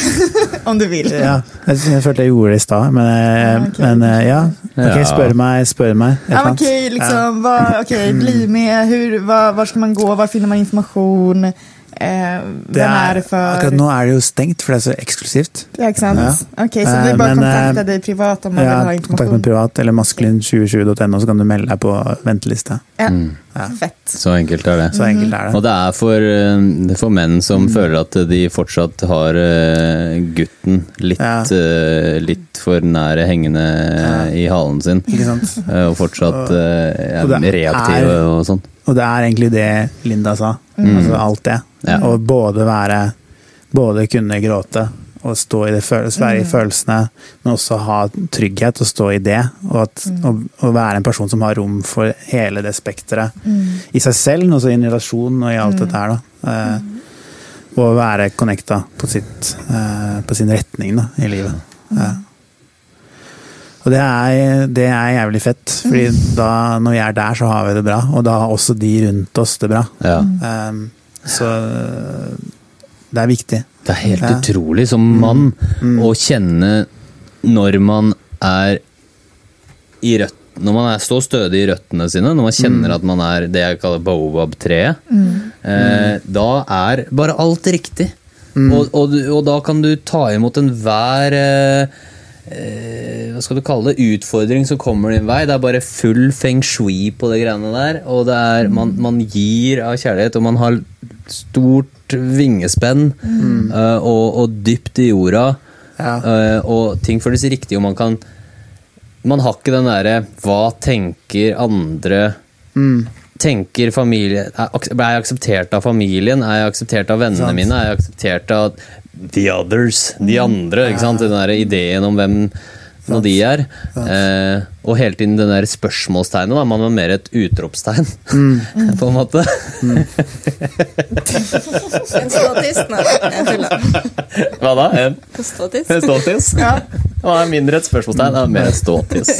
Om du vil. Ja, jeg, jeg følte jeg gjorde det i stad, men, eh, Ja, ok. men eh, ja. Ok, spør meg, spør meg. Ja, ok, liksom, vad, okej, bli med. hvor skal var ska man gå? Hvor finner man information? Eh, Det er är, det? Akkurat nå er det jo stengt, for det er så eksklusivt. Ja, exakt. Ja. Ok, så du det att men, kontakta eh, privat om man ja, Ja, ha kontakt med privat eller maskulin2020.no, så kan du melde deg på venteliste. Ja, Mm. Ja. fett. Så enkelt er det. Så enkelt er Og det. det er for, eh, for menn som føler at de fortsatt har eh, gutten litt, Ja. eh, litt for nære hengende i halen sin. Ikke sant? eh, Og fortsatt eh, er reaktive er- og sånn. Og det er egentlig det Linda sa. Mm. Altså alt det. Ja. Å både være Både kunne gråte og stå i det, være i følelsene, men også ha trygghet og stå i det. Og, at, og, og være en person som har rom for hele det spekteret i seg selv, men også i en relasjon og i alt dette her. Da. Eh, og være connecta på, sitt, eh, på sin retning da, i livet. Ja. Og det er, det er jævlig fett, fordi da, når vi er der, så har vi det bra. Og da har også de rundt oss det bra. Ja. Um, så det er viktig. Det er helt Ja. Mm. utrolig som mann å kjenne når man er i rødt når man er så stødig i røttene sine, når man Mm. kjenner at man er det jeg kaller baobab-treet, eh, da er bare alt riktig. Mm. Og, og, og da kan du ta imot enhver eh, eh, hva skal du kalle det, utfordring som kommer din vei. Det er bare full feng shui på det greiene der. Og det er, man, man gir av kjærlighet, og man har stort vingespenn eh, og, og dypt i jorda. Ja. Uh, og ting føles riktig, og man kan Man har ikke den derre Hva tenker andre Mm. Tenker familie er jeg akseptert av familien? Er jeg akseptert av vennene Sans. mine? Er jeg akseptert av the others? De andre? ikke sant? Den der ideen om hvem nå de er. Eh, og hele tiden den der spørsmålstegnet. da, Man var mer et utropstegn, på en måte. En statist? Nei, jeg tuller. Hva da? En, Statist? en ståtiss? Ja. Det er mindre et spørsmålstegn, det var mer et ståtiss.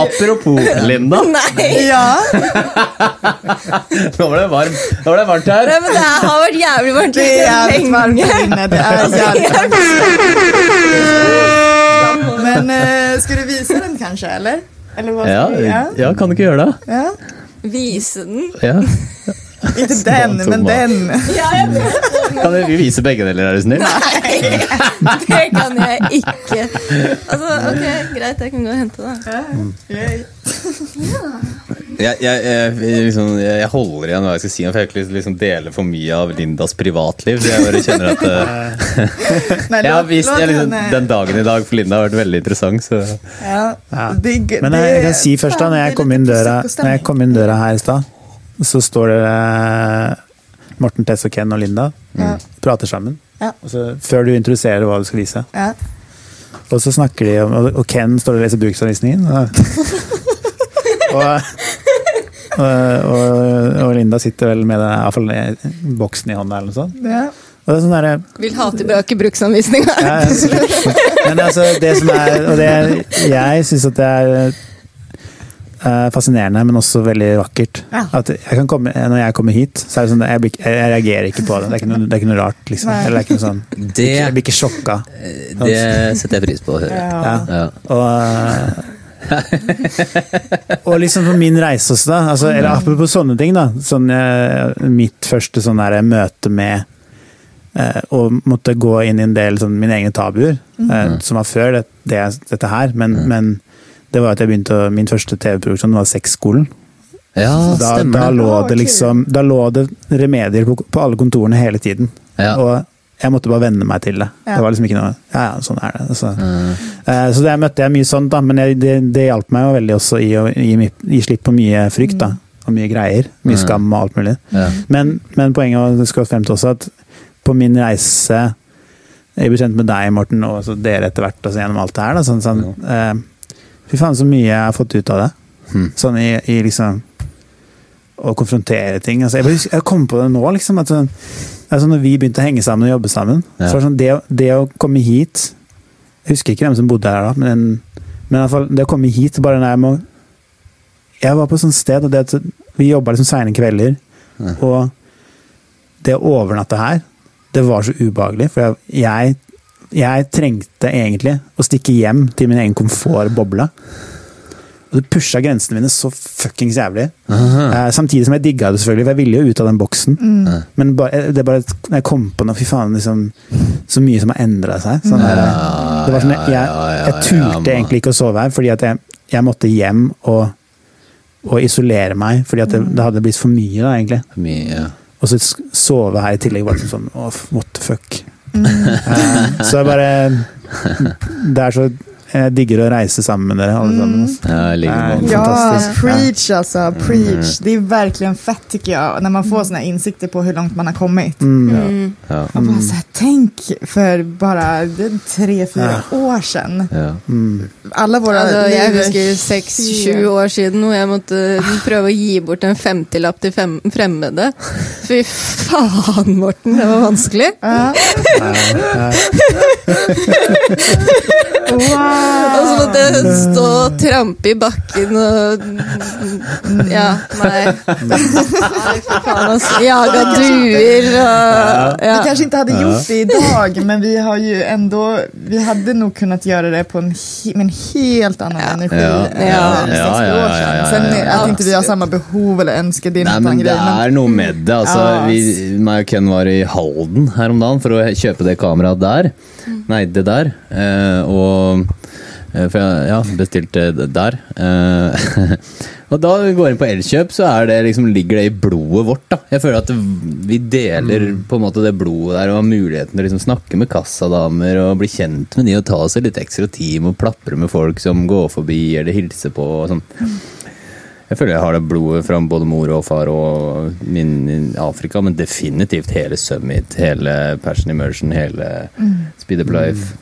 Apropos Linda, Nei! Ja, nå ble det varmt, nå ble det varmt her. Nei, men det har vært jævlig varmt det er jævlig varmt inne. Det er jævlig varmt. Men uh, skal du vise den kanskje? eller? Eller hva ska Ja, du ja. ja, kan du ikke gjøre det? ja. Vise den. Ja. Inte den, men den. Ja, jeg vet Kan du vise begge deler, er du snill? Nei, det kan jeg ikke. Altså, ok, greit, jeg kan gå og hente det. Jeg, jeg, jeg, liksom, jeg holder igjen hva jeg skal si, for jeg har ikke lyst til å liksom dele for mye av Lindas privatliv. Så jeg bare kjenner at eh, Nej, jeg har vist, jeg, liksom, Den dagen i dag for Linda har vært veldig interessant. Så. Ja. Ja. Men jeg, jeg kan si først da, når jeg kom inn døra, når jeg kom inn døra her i stad, så står det eh, Morten, Tess og Ken og Linda Ja. prater sammen. Ja. Og så, før du introduserer hva du skal vise. Ja. Og så snakker de om Og Ken står og leser bruksanvisningen. Og, og, og, og, Linda sitter vel med den, i hvert fall boksen i hånda eller noe sånt. Ja. Og det er sånn der, Vil ha tilbake bruksanvisninga. ja, ja. Men altså, det som er Og det, jeg syns at det er fascinerende, men også veldig vakkert. Ja. At jeg kan komme, når jeg kommer hit, så er det sånn jeg, blir, jeg reagerer ikke på det. Det er ikke noe, det er ikke noe rart, liksom. Eller det er ikke noe sånn Det, Jeg blir ikke sjokka. det setter jeg pris på å høre. Ja. Ja. Ja. Og, eh, og liksom på min reise også, da. Altså, eller apropos sånne ting, da. Sånn, eh, mitt første sånn der møte med eh, å måtte gå inn i en del sånn, mine egne tabuer, mm. som var før det, det, dette her. Men, men det var at jeg begynte å, min første TV-produksjon var Sexskolen. Ja, Da, stemmer da, lå Ah, det liksom, da lå det remedier på, på alle kontorene hele tiden. Ja. Og jeg måtte bare venne meg til det. Ja. Det var liksom ikke noe Ja, ja, sånn er det. Så, Mm. uh, Så der møtte jeg mye sånt, da, men jeg, det, det hjalp meg jo veldig også i å gi, gi slipp på mye frykt. da, Og mye greier. Mye Mm. skam og alt mulig. Ja. Men, men poenget var, det skal frem til også at på min reise Jeg ble kjent med deg, Morten, og dere etter hvert, altså, gjennom alt det her. Da, sånn, sånn, eh, fy faen, så mye jeg har fått ut av det. Mm. Sånn i, i liksom Å konfrontere ting. Altså, jeg, jeg kom på det nå, liksom. At sånn, altså, når vi begynte å henge sammen og jobbe sammen Ja. så var det sånn, det, det å komme hit Jeg husker ikke hvem som bodde her da, men, men i hvert fall, det å komme hit bare når jeg må Jeg var på et sånt sted, og det vi jobba liksom seine kvelder. Ja. Og det å overnatte her, det var så ubehagelig. For jeg, jeg, jeg trengte egentlig å stikke hjem til min egen komfortboble. Og det pusha grensene mine så fuckings jævlig. Eh, samtidig som jeg digga det, selvfølgelig, for jeg ville jo ut av den boksen. Ja. Men bare, det er bare når jeg kom på noe, fy faen, liksom, så mye som har endra seg. Sånn der, Ja, det var sånn, jeg, jeg, jeg turte egentlig ikke å sove her, fordi at jeg, jeg måtte hjem og, og isolere meg, fordi at det, det hadde blitt for mye, da, egentlig. Mye, ja. Og så sove her i tillegg var liksom sånn oh, what the fuck. Så jeg bare Det er så Jeg digger å reise sammen med dere, alle sammen. Mm. Ja, like Ja, preach altså. Preach. Det er virkelig fett tycker jeg, når man får sånne innsikter på hvor langt man har kommet. Mm. Mm. Ja. Man bare så Tenk for bare tre-fire år siden. Ja. Mm. Alla Altså, jeg husker seks-sju år siden hvor jeg måtte prøve å gi bort en 50-lapp til fem fremmede. Fy faen, Morten, det var vanskelig. Ja. wow. Og så måtte jeg stå og trampe i bakken og Ja, nei. Jaga duer og Vi kanskje ikke hadde gjort det i dag, men vi har jo ändå, vi hadde nok kunnet gjøre det på en, med en helt annen energi Ja. Ja. för Ja, ja, år ja, ja, Sen ja, ja. att vi har samme behov eller ønske. det Nei, men det er noe med det. Altså, vi, meg og Ken var i Halden her om dagen for å kjøpe det kameraet der. Nei, det der. Eh, og For jeg ja, bestilte der. Eh, og da vi går inn på Elkjøp, så er det liksom, ligger det i blodet vårt. da. Jeg føler at vi deler på en måte det blodet der og har muligheten til å liksom snakke med kassadamer og bli kjent med de og ta seg litt ekstra tid med å plapre med folk som går forbi eller hilser på. og sånn. Jeg føler jeg har det blodet fra både mor og far og min i Afrika, men definitivt hele Summit, hele Passion Immersion, hele Speed Up Life.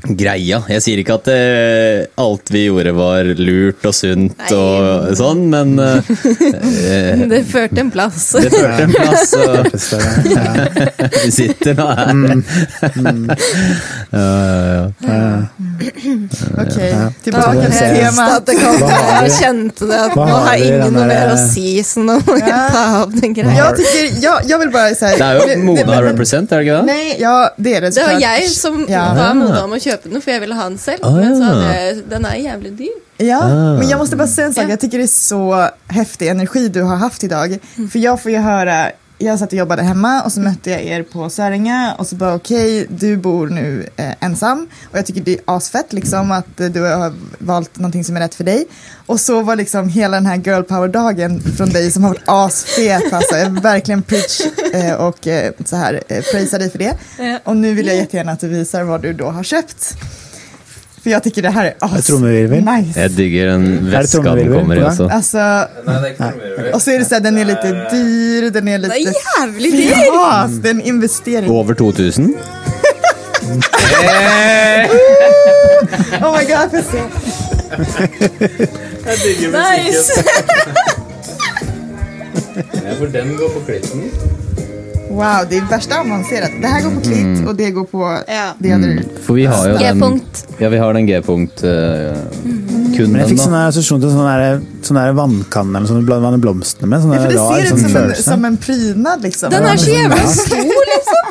Greia. Jeg sier ikke at eh, alt vi gjorde var lurt og sunt Nei. og sånn, men eh, Det førte en plass. det førte en plass, og Ja. vi sitter nå her. Ja, ja, ja. Ja. ok, det kom. Hva Jeg kjente det at nå har ingen noe mer å si, så nå må jeg ta av den greia. Jeg, vil bare si vill bara säga... Det er jo Mona represent, er det ikke det? Nei, ja dere, det Det var jeg som Ja. var Mona om å kjøpe den, for jeg ville ha den selv. Ah, Men så hadde jeg, den er jævlig dyr. Ja, Ah. men jag måste bara säga en sak. Jeg Jag tycker det är så häftig energi du har haft idag. För jag får ju höra, jag satt och jobbade hemma och så mötte jag er på Söringa och så bara okej, du bor nu eh, ensam. Och jag tycker det är asfett liksom att eh, du har valt någonting som är rätt för dig. Och så var liksom hela den här girl power-dagen från dig som har varit asfet alltså. Verkligen preach eh, och eh, så här eh, prisa dig för det. og Och nu vill jag jättegärna att du visar vad du då har köpt. För jeg tycker det här är as trommevirvel? nice. Jeg digger den Er veska den trommevirvel kommer i på gang? også. Alltså, det er och så är det så här, den är lite dyr, den är Det lite... er jævlig dyr! Ja, det är en investering. Over 2000? Oh my god, får jag se? Nice! Ja, for den går på klitten. Wow, det är värsta avansert. Det her går på klitt og det går på Ja. the andre. Mm. For vi har jo den G-punkt. Ja, vi har den G-punkt-kunden, Men jeg fikk sånn assosiasjon til sånn vannkanne eller sånn du blander blomstene med. Ja, for det rar ser ut som som en prydnad liksom. Den er så jævla stor, liksom!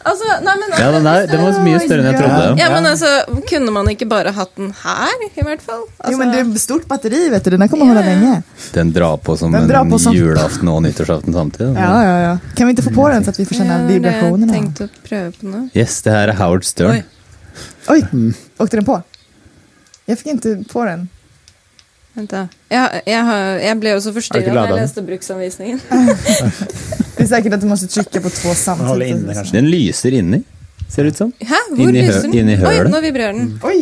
Altså, nei, men Ja, den, er, den var mye større enn jeg trodde. Ja, men altså, Kunne man ikke bare hatt den her, i hvert fall? Altså, Jo men det er stort batteri vet du, den kommer holde lenge. Den drar på som en drar på som- julaften og nyttårsaften samtidig. Ja, ja, ja. Kan vi ikke få på den så at vi får ja, vibrasjonene? jeg vibrationerna? tenkt å prøve på nå. Yes, det her er Howard Stern. Oi. Oj, åkte den på? Jeg fikk ikke på den. Vent, da. Jeg, jeg, har, jeg ble jo så forstyrra da ladet jeg den? leste bruksanvisningen. Det er sikkert at du måste trykke på to Den samtidigt. holder inne, kanskje. Den lyser inni, ser det ut som. Hæ? Hvor Inni hø- lyser den? inni Oi, hølet. nå vibrerer den. Oi,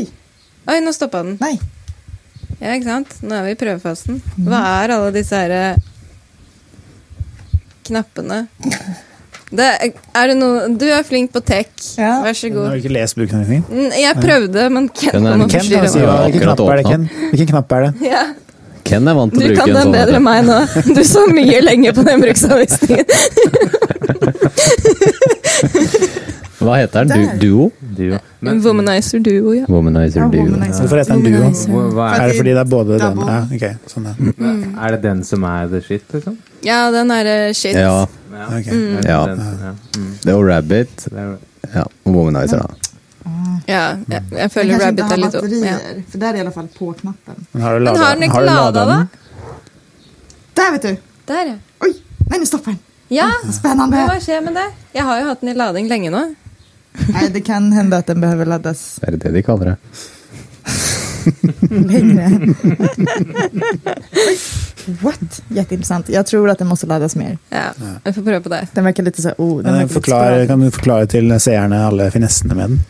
Oi, nå stoppa den. Nei. Ja, ikke sant? Nå er vi i prøvefasen. Hva er alle disse her eh, knappene? Det, er det noe Du er flink på tech. Ja. Vær så Har du god. ikke lest bruksanvisningen? Mm, Jeg prøvde, men Ken kom og Ken, forstyrra si meg. Ja, hvilken knapp er det. Ken? Hvilken knapp er det? Ja, Ken er vant til du å bruke kan den sånn. bedre enn meg nå. Du så mye lenger på den bruksanvisningen. Hva heter den? Du, duo? duo. men Womanizer duo, ja. Womanizer Ja, duo. womanizer. Hvorfor heter den duo? Hva Er er, det fordi det er både den? Ja, okay, sånn er. Mm. er det den som er the shit, liksom? Ja, den er eh, shit. Ja. Okay. Mm. Det Ja. Mm. Det er Rabbit. Er, Ja, og Womanizer, da. Ja, jeg, jeg føler kanske Rabbit er litt opp. Ja. For För er i alle fall på-knappen. Men har du Men har den ikke du lada, da? den? Där vet du! Der, ja. Oi! Nei, nå stopper den. Ja, Spennende. hva skjer med det? Jeg har jo hatt den i lading lenge nå. Nej, det kan hende at den behøver laddas Er det det de kaller det? Lengre. What? Jätteintressant. Jeg tror at den måste laddas mer. Ja, jeg får prøve på det. Den verkar lite så oh, den verkar lite Forklar, kan du forklare til seerne alle finessene med den?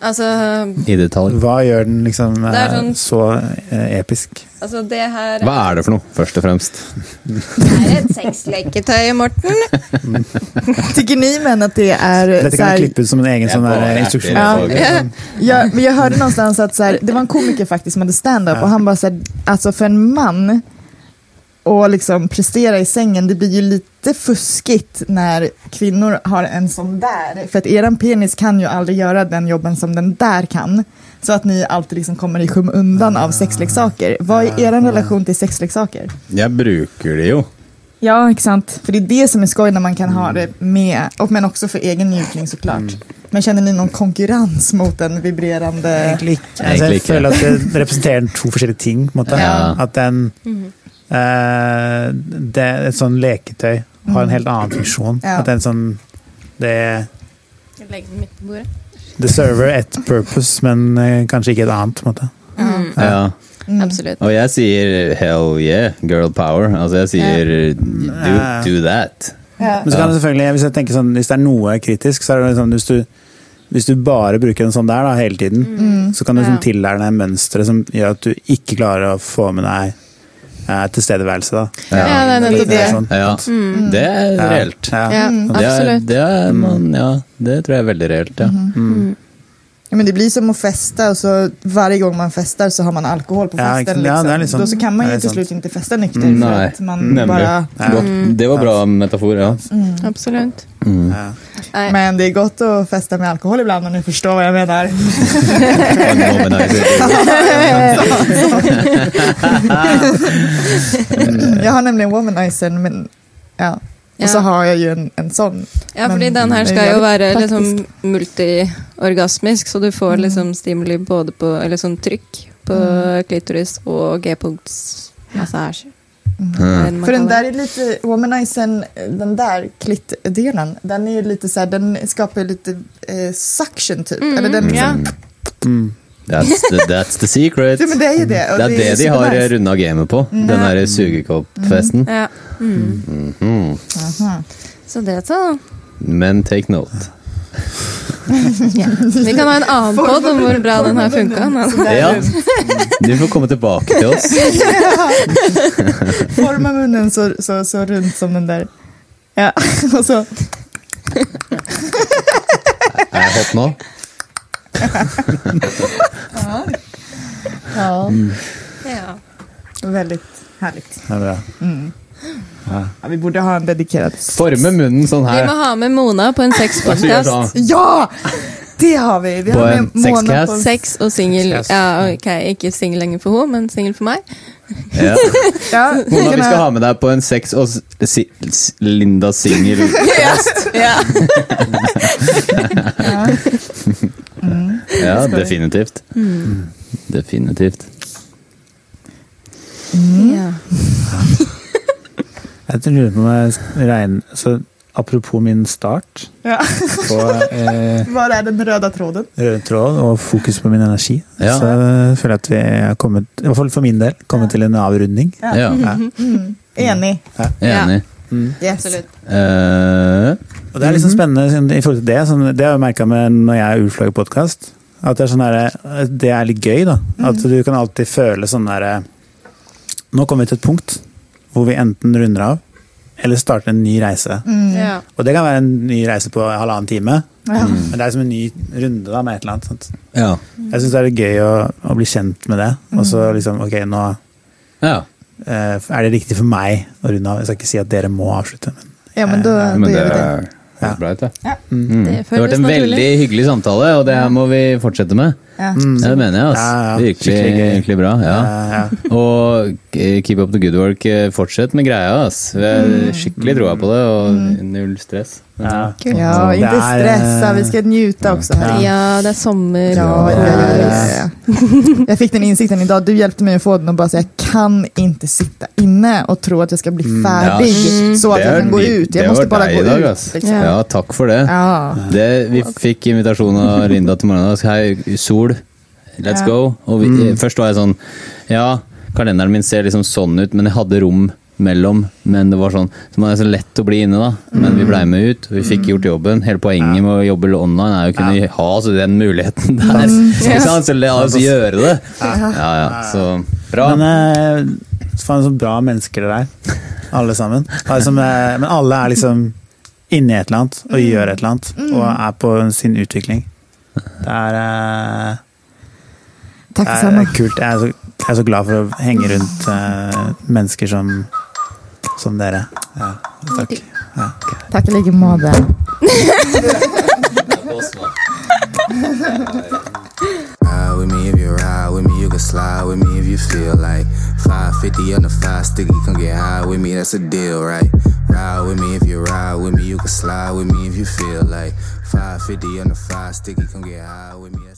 Altså, I detalj. Hva gjør den liksom Det er eh, sånn- så eh, episk? altså det her Hva er det for noe, først og fremst? Det er et sexleketøy, Morten. Tycker ni menn at det er Dette kan här, vi klippe ut som en egen sånn er instruksjon. Ja. jag, men jeg hørte någonstans att så här, det var en komiker faktisk som hadde stand-up Ja. og han bare så här, alltså för en man och liksom prestera i sängen, det blir ju lite fuskigt när kvinnor har en sån där. För att eran penis kan ju aldrig göra den jobben som den där kan. Så att ni alltid liksom kommer i skymundan av sexleksaker. Vad är er relation til sexleksaker? Jeg bruker det jo. Ja, ikke sant? For det er det som er skoj når man kan ha det med, och men også for egen njutning såklart. Men kjenner ni noen konkurrens mot den vibrerende Egentlig ikke. Altså, jeg føler at det representerer to forskjellige ting. På en måte. Ja. At den eh, det, Et sånn leketøy har en helt annen funksjon. Ja. At det er en sånn det, Legg den midt på bordet. det server et purpose, men eh, kanskje ikke et annet. På en måte. Ja. Absolutt. Og jeg sier hell yeah, girl power. Altså jeg sier do, do that. Ja. Men så kan det selvfølgelig, hvis jeg tenker sånn, hvis det er noe kritisk, så er det liksom hvis du, hvis du bare bruker en sånn der da, hele tiden, så kan du liksom Ja. tillære deg mønstre som gjør at du ikke klarer å få med deg eh, tilstedeværelse. Da. Ja, det er nettopp det. Sånn. Ja, det er reelt. Ja. Ja, det er, det er man, ja, det tror jeg er veldig reelt, ja. Ja, men det blir som å feste, og så varje gang man festar så har man alkohol på festen. ja, är liksom. liksom- så kan man jo til slutt ikke sant. slut inte festa nykter Nei, för att man nämligen. bara... Godt. Det var bra metafor, ja. Absolutt. Ja. Men det er godt å feste med alkohol ibland om du forstår hva jeg mener. jeg har nemlig womanizer men ja. Ja. Och så har jeg jo en, en sånn. Ja, fordi Men den her er skal jo være liksom multiorgasmisk, så du får liksom stimuli både på Eller sånn trykk på klitoris og G-punktsmassasje. Mm. För den där är lite, womanizern, den där klittdelen, den är ju lite så här, den skapar litt lite eh, suction typ. Eller den liksom. Mm. That's the, that's the secret. Ja, men det er det. Det er det de har supernice. runda gamet på. Den der sugekoppfesten. ja. Mm. Mhm. Aha. Så det så. Men take note. Vi kan ha en annen pod om hvor bra den har funka. men- Ja, du får komme tilbake til oss. Forma munnen så, så, så rundt som den der. Ja, og så. Er jeg hot nå? Ja, Ja. väldigt härligt. Det er Mm. Ja, vi borde ha en dedikerad. Forme munnen sånn Vi må ha med Mona på en sexpodkast. Ja! Det har vi. vi På har med Mona sexcast? på- Sex og singel. Ja, ok, ikke singel lenger for henne, men singel for meg. Ja. Ja, Mona, vi skal ha med deg på en sex og si, Linda singel. Ja. Ja, definitivt. Definitivt. ja. Jeg lurer på om jeg skal regne så apropos min start Ja. på eh, Hva er den røde tråden? Røde tråd og fokus på min energi, Ja. så føler jeg at vi har kommet, i hvert fall for min del, kommet til en avrunding. Ja. Ja, Mm. Enig. enig. Yes. Absolutt. Eh, Og det er liksom spennende sånn, i forhold til det. Sånn, det har jeg merka når jeg er Urflagget podkast. At det er, sånn der, det er litt gøy, da. At du kan alltid føle sånn derre Nå kommer vi til et punkt hvor vi enten runder av eller starte en ny reise. Ja. Og det kan være en ny reise på halvannen time, Ja. men det er som en ny runde da, med et eller annet. Sant? ja. Jeg syns det er gøy å, å bli kjent med det. Og så liksom, ok, nå ja. eh, er det riktig for meg å runde av. Jeg skal ikke si at dere må avslutte, men Ja, men da, Men da det gjør vi det. er helt bra ut, det. Mm. Det Det har vært en naturlig. veldig hyggelig samtale, og det her må vi fortsette med. Ja. Ja, det mener jeg. Ja, ja. Altså. Virkelig, virkelig bra. Ja. ja. Og eh, keep up the good work. eh, Fortsett med greia. ass. Vi har skikkelig troa på det, og null stress. Ja. Ja, ikke stressa, eh, vi skal nyte også. Her. Ja, det er sommer. Ja, ja, ja, ja, ja. Jag fick den insikten idag, du hjalp meg å få den og bare säga Jeg kan ikke sitte inne og tro at jeg skal bli ferdig, så at jeg kan gå ut. Jeg Jag måste var bara deg gå dag, ut. Liksom. Ja. Takk for det. Det vi fikk invitasjon av Linda til morgenen. altså, Hei, sol, let's Ja. go. Og vi, først var jeg sånn Ja, kalenderen min ser liksom sånn ut, men jeg hadde rom mellom. Men det var sånn Så man er så lett å bli inne, da. Men vi blei med ut, og vi fikk gjort jobben. Hele poenget med å jobbe online er jo å kunne ha altså, den muligheten der. Ikke sant? Så la oss gjøre det. Ja, ja. Så bra. Men eh, faen så bra mennesker dere er, alle sammen. Altså, eh, men alle er liksom inni et eller annet og gjør et eller annet og er på sin utvikling. Det er, eh, Tack det detsamma. er kult. Jeg er, så, jeg er så glad for å henge rundt uh, mennesker som, som dere. Ja, takk. Ja. Takk i like måte. Ride with me if you ride with me, you can slide with me if you feel like 550 on the five sticky, come get high with me, that's a deal, right? Ride with me if you ride with me, you can slide with me if you feel like 550 on the five sticky, come get high with me.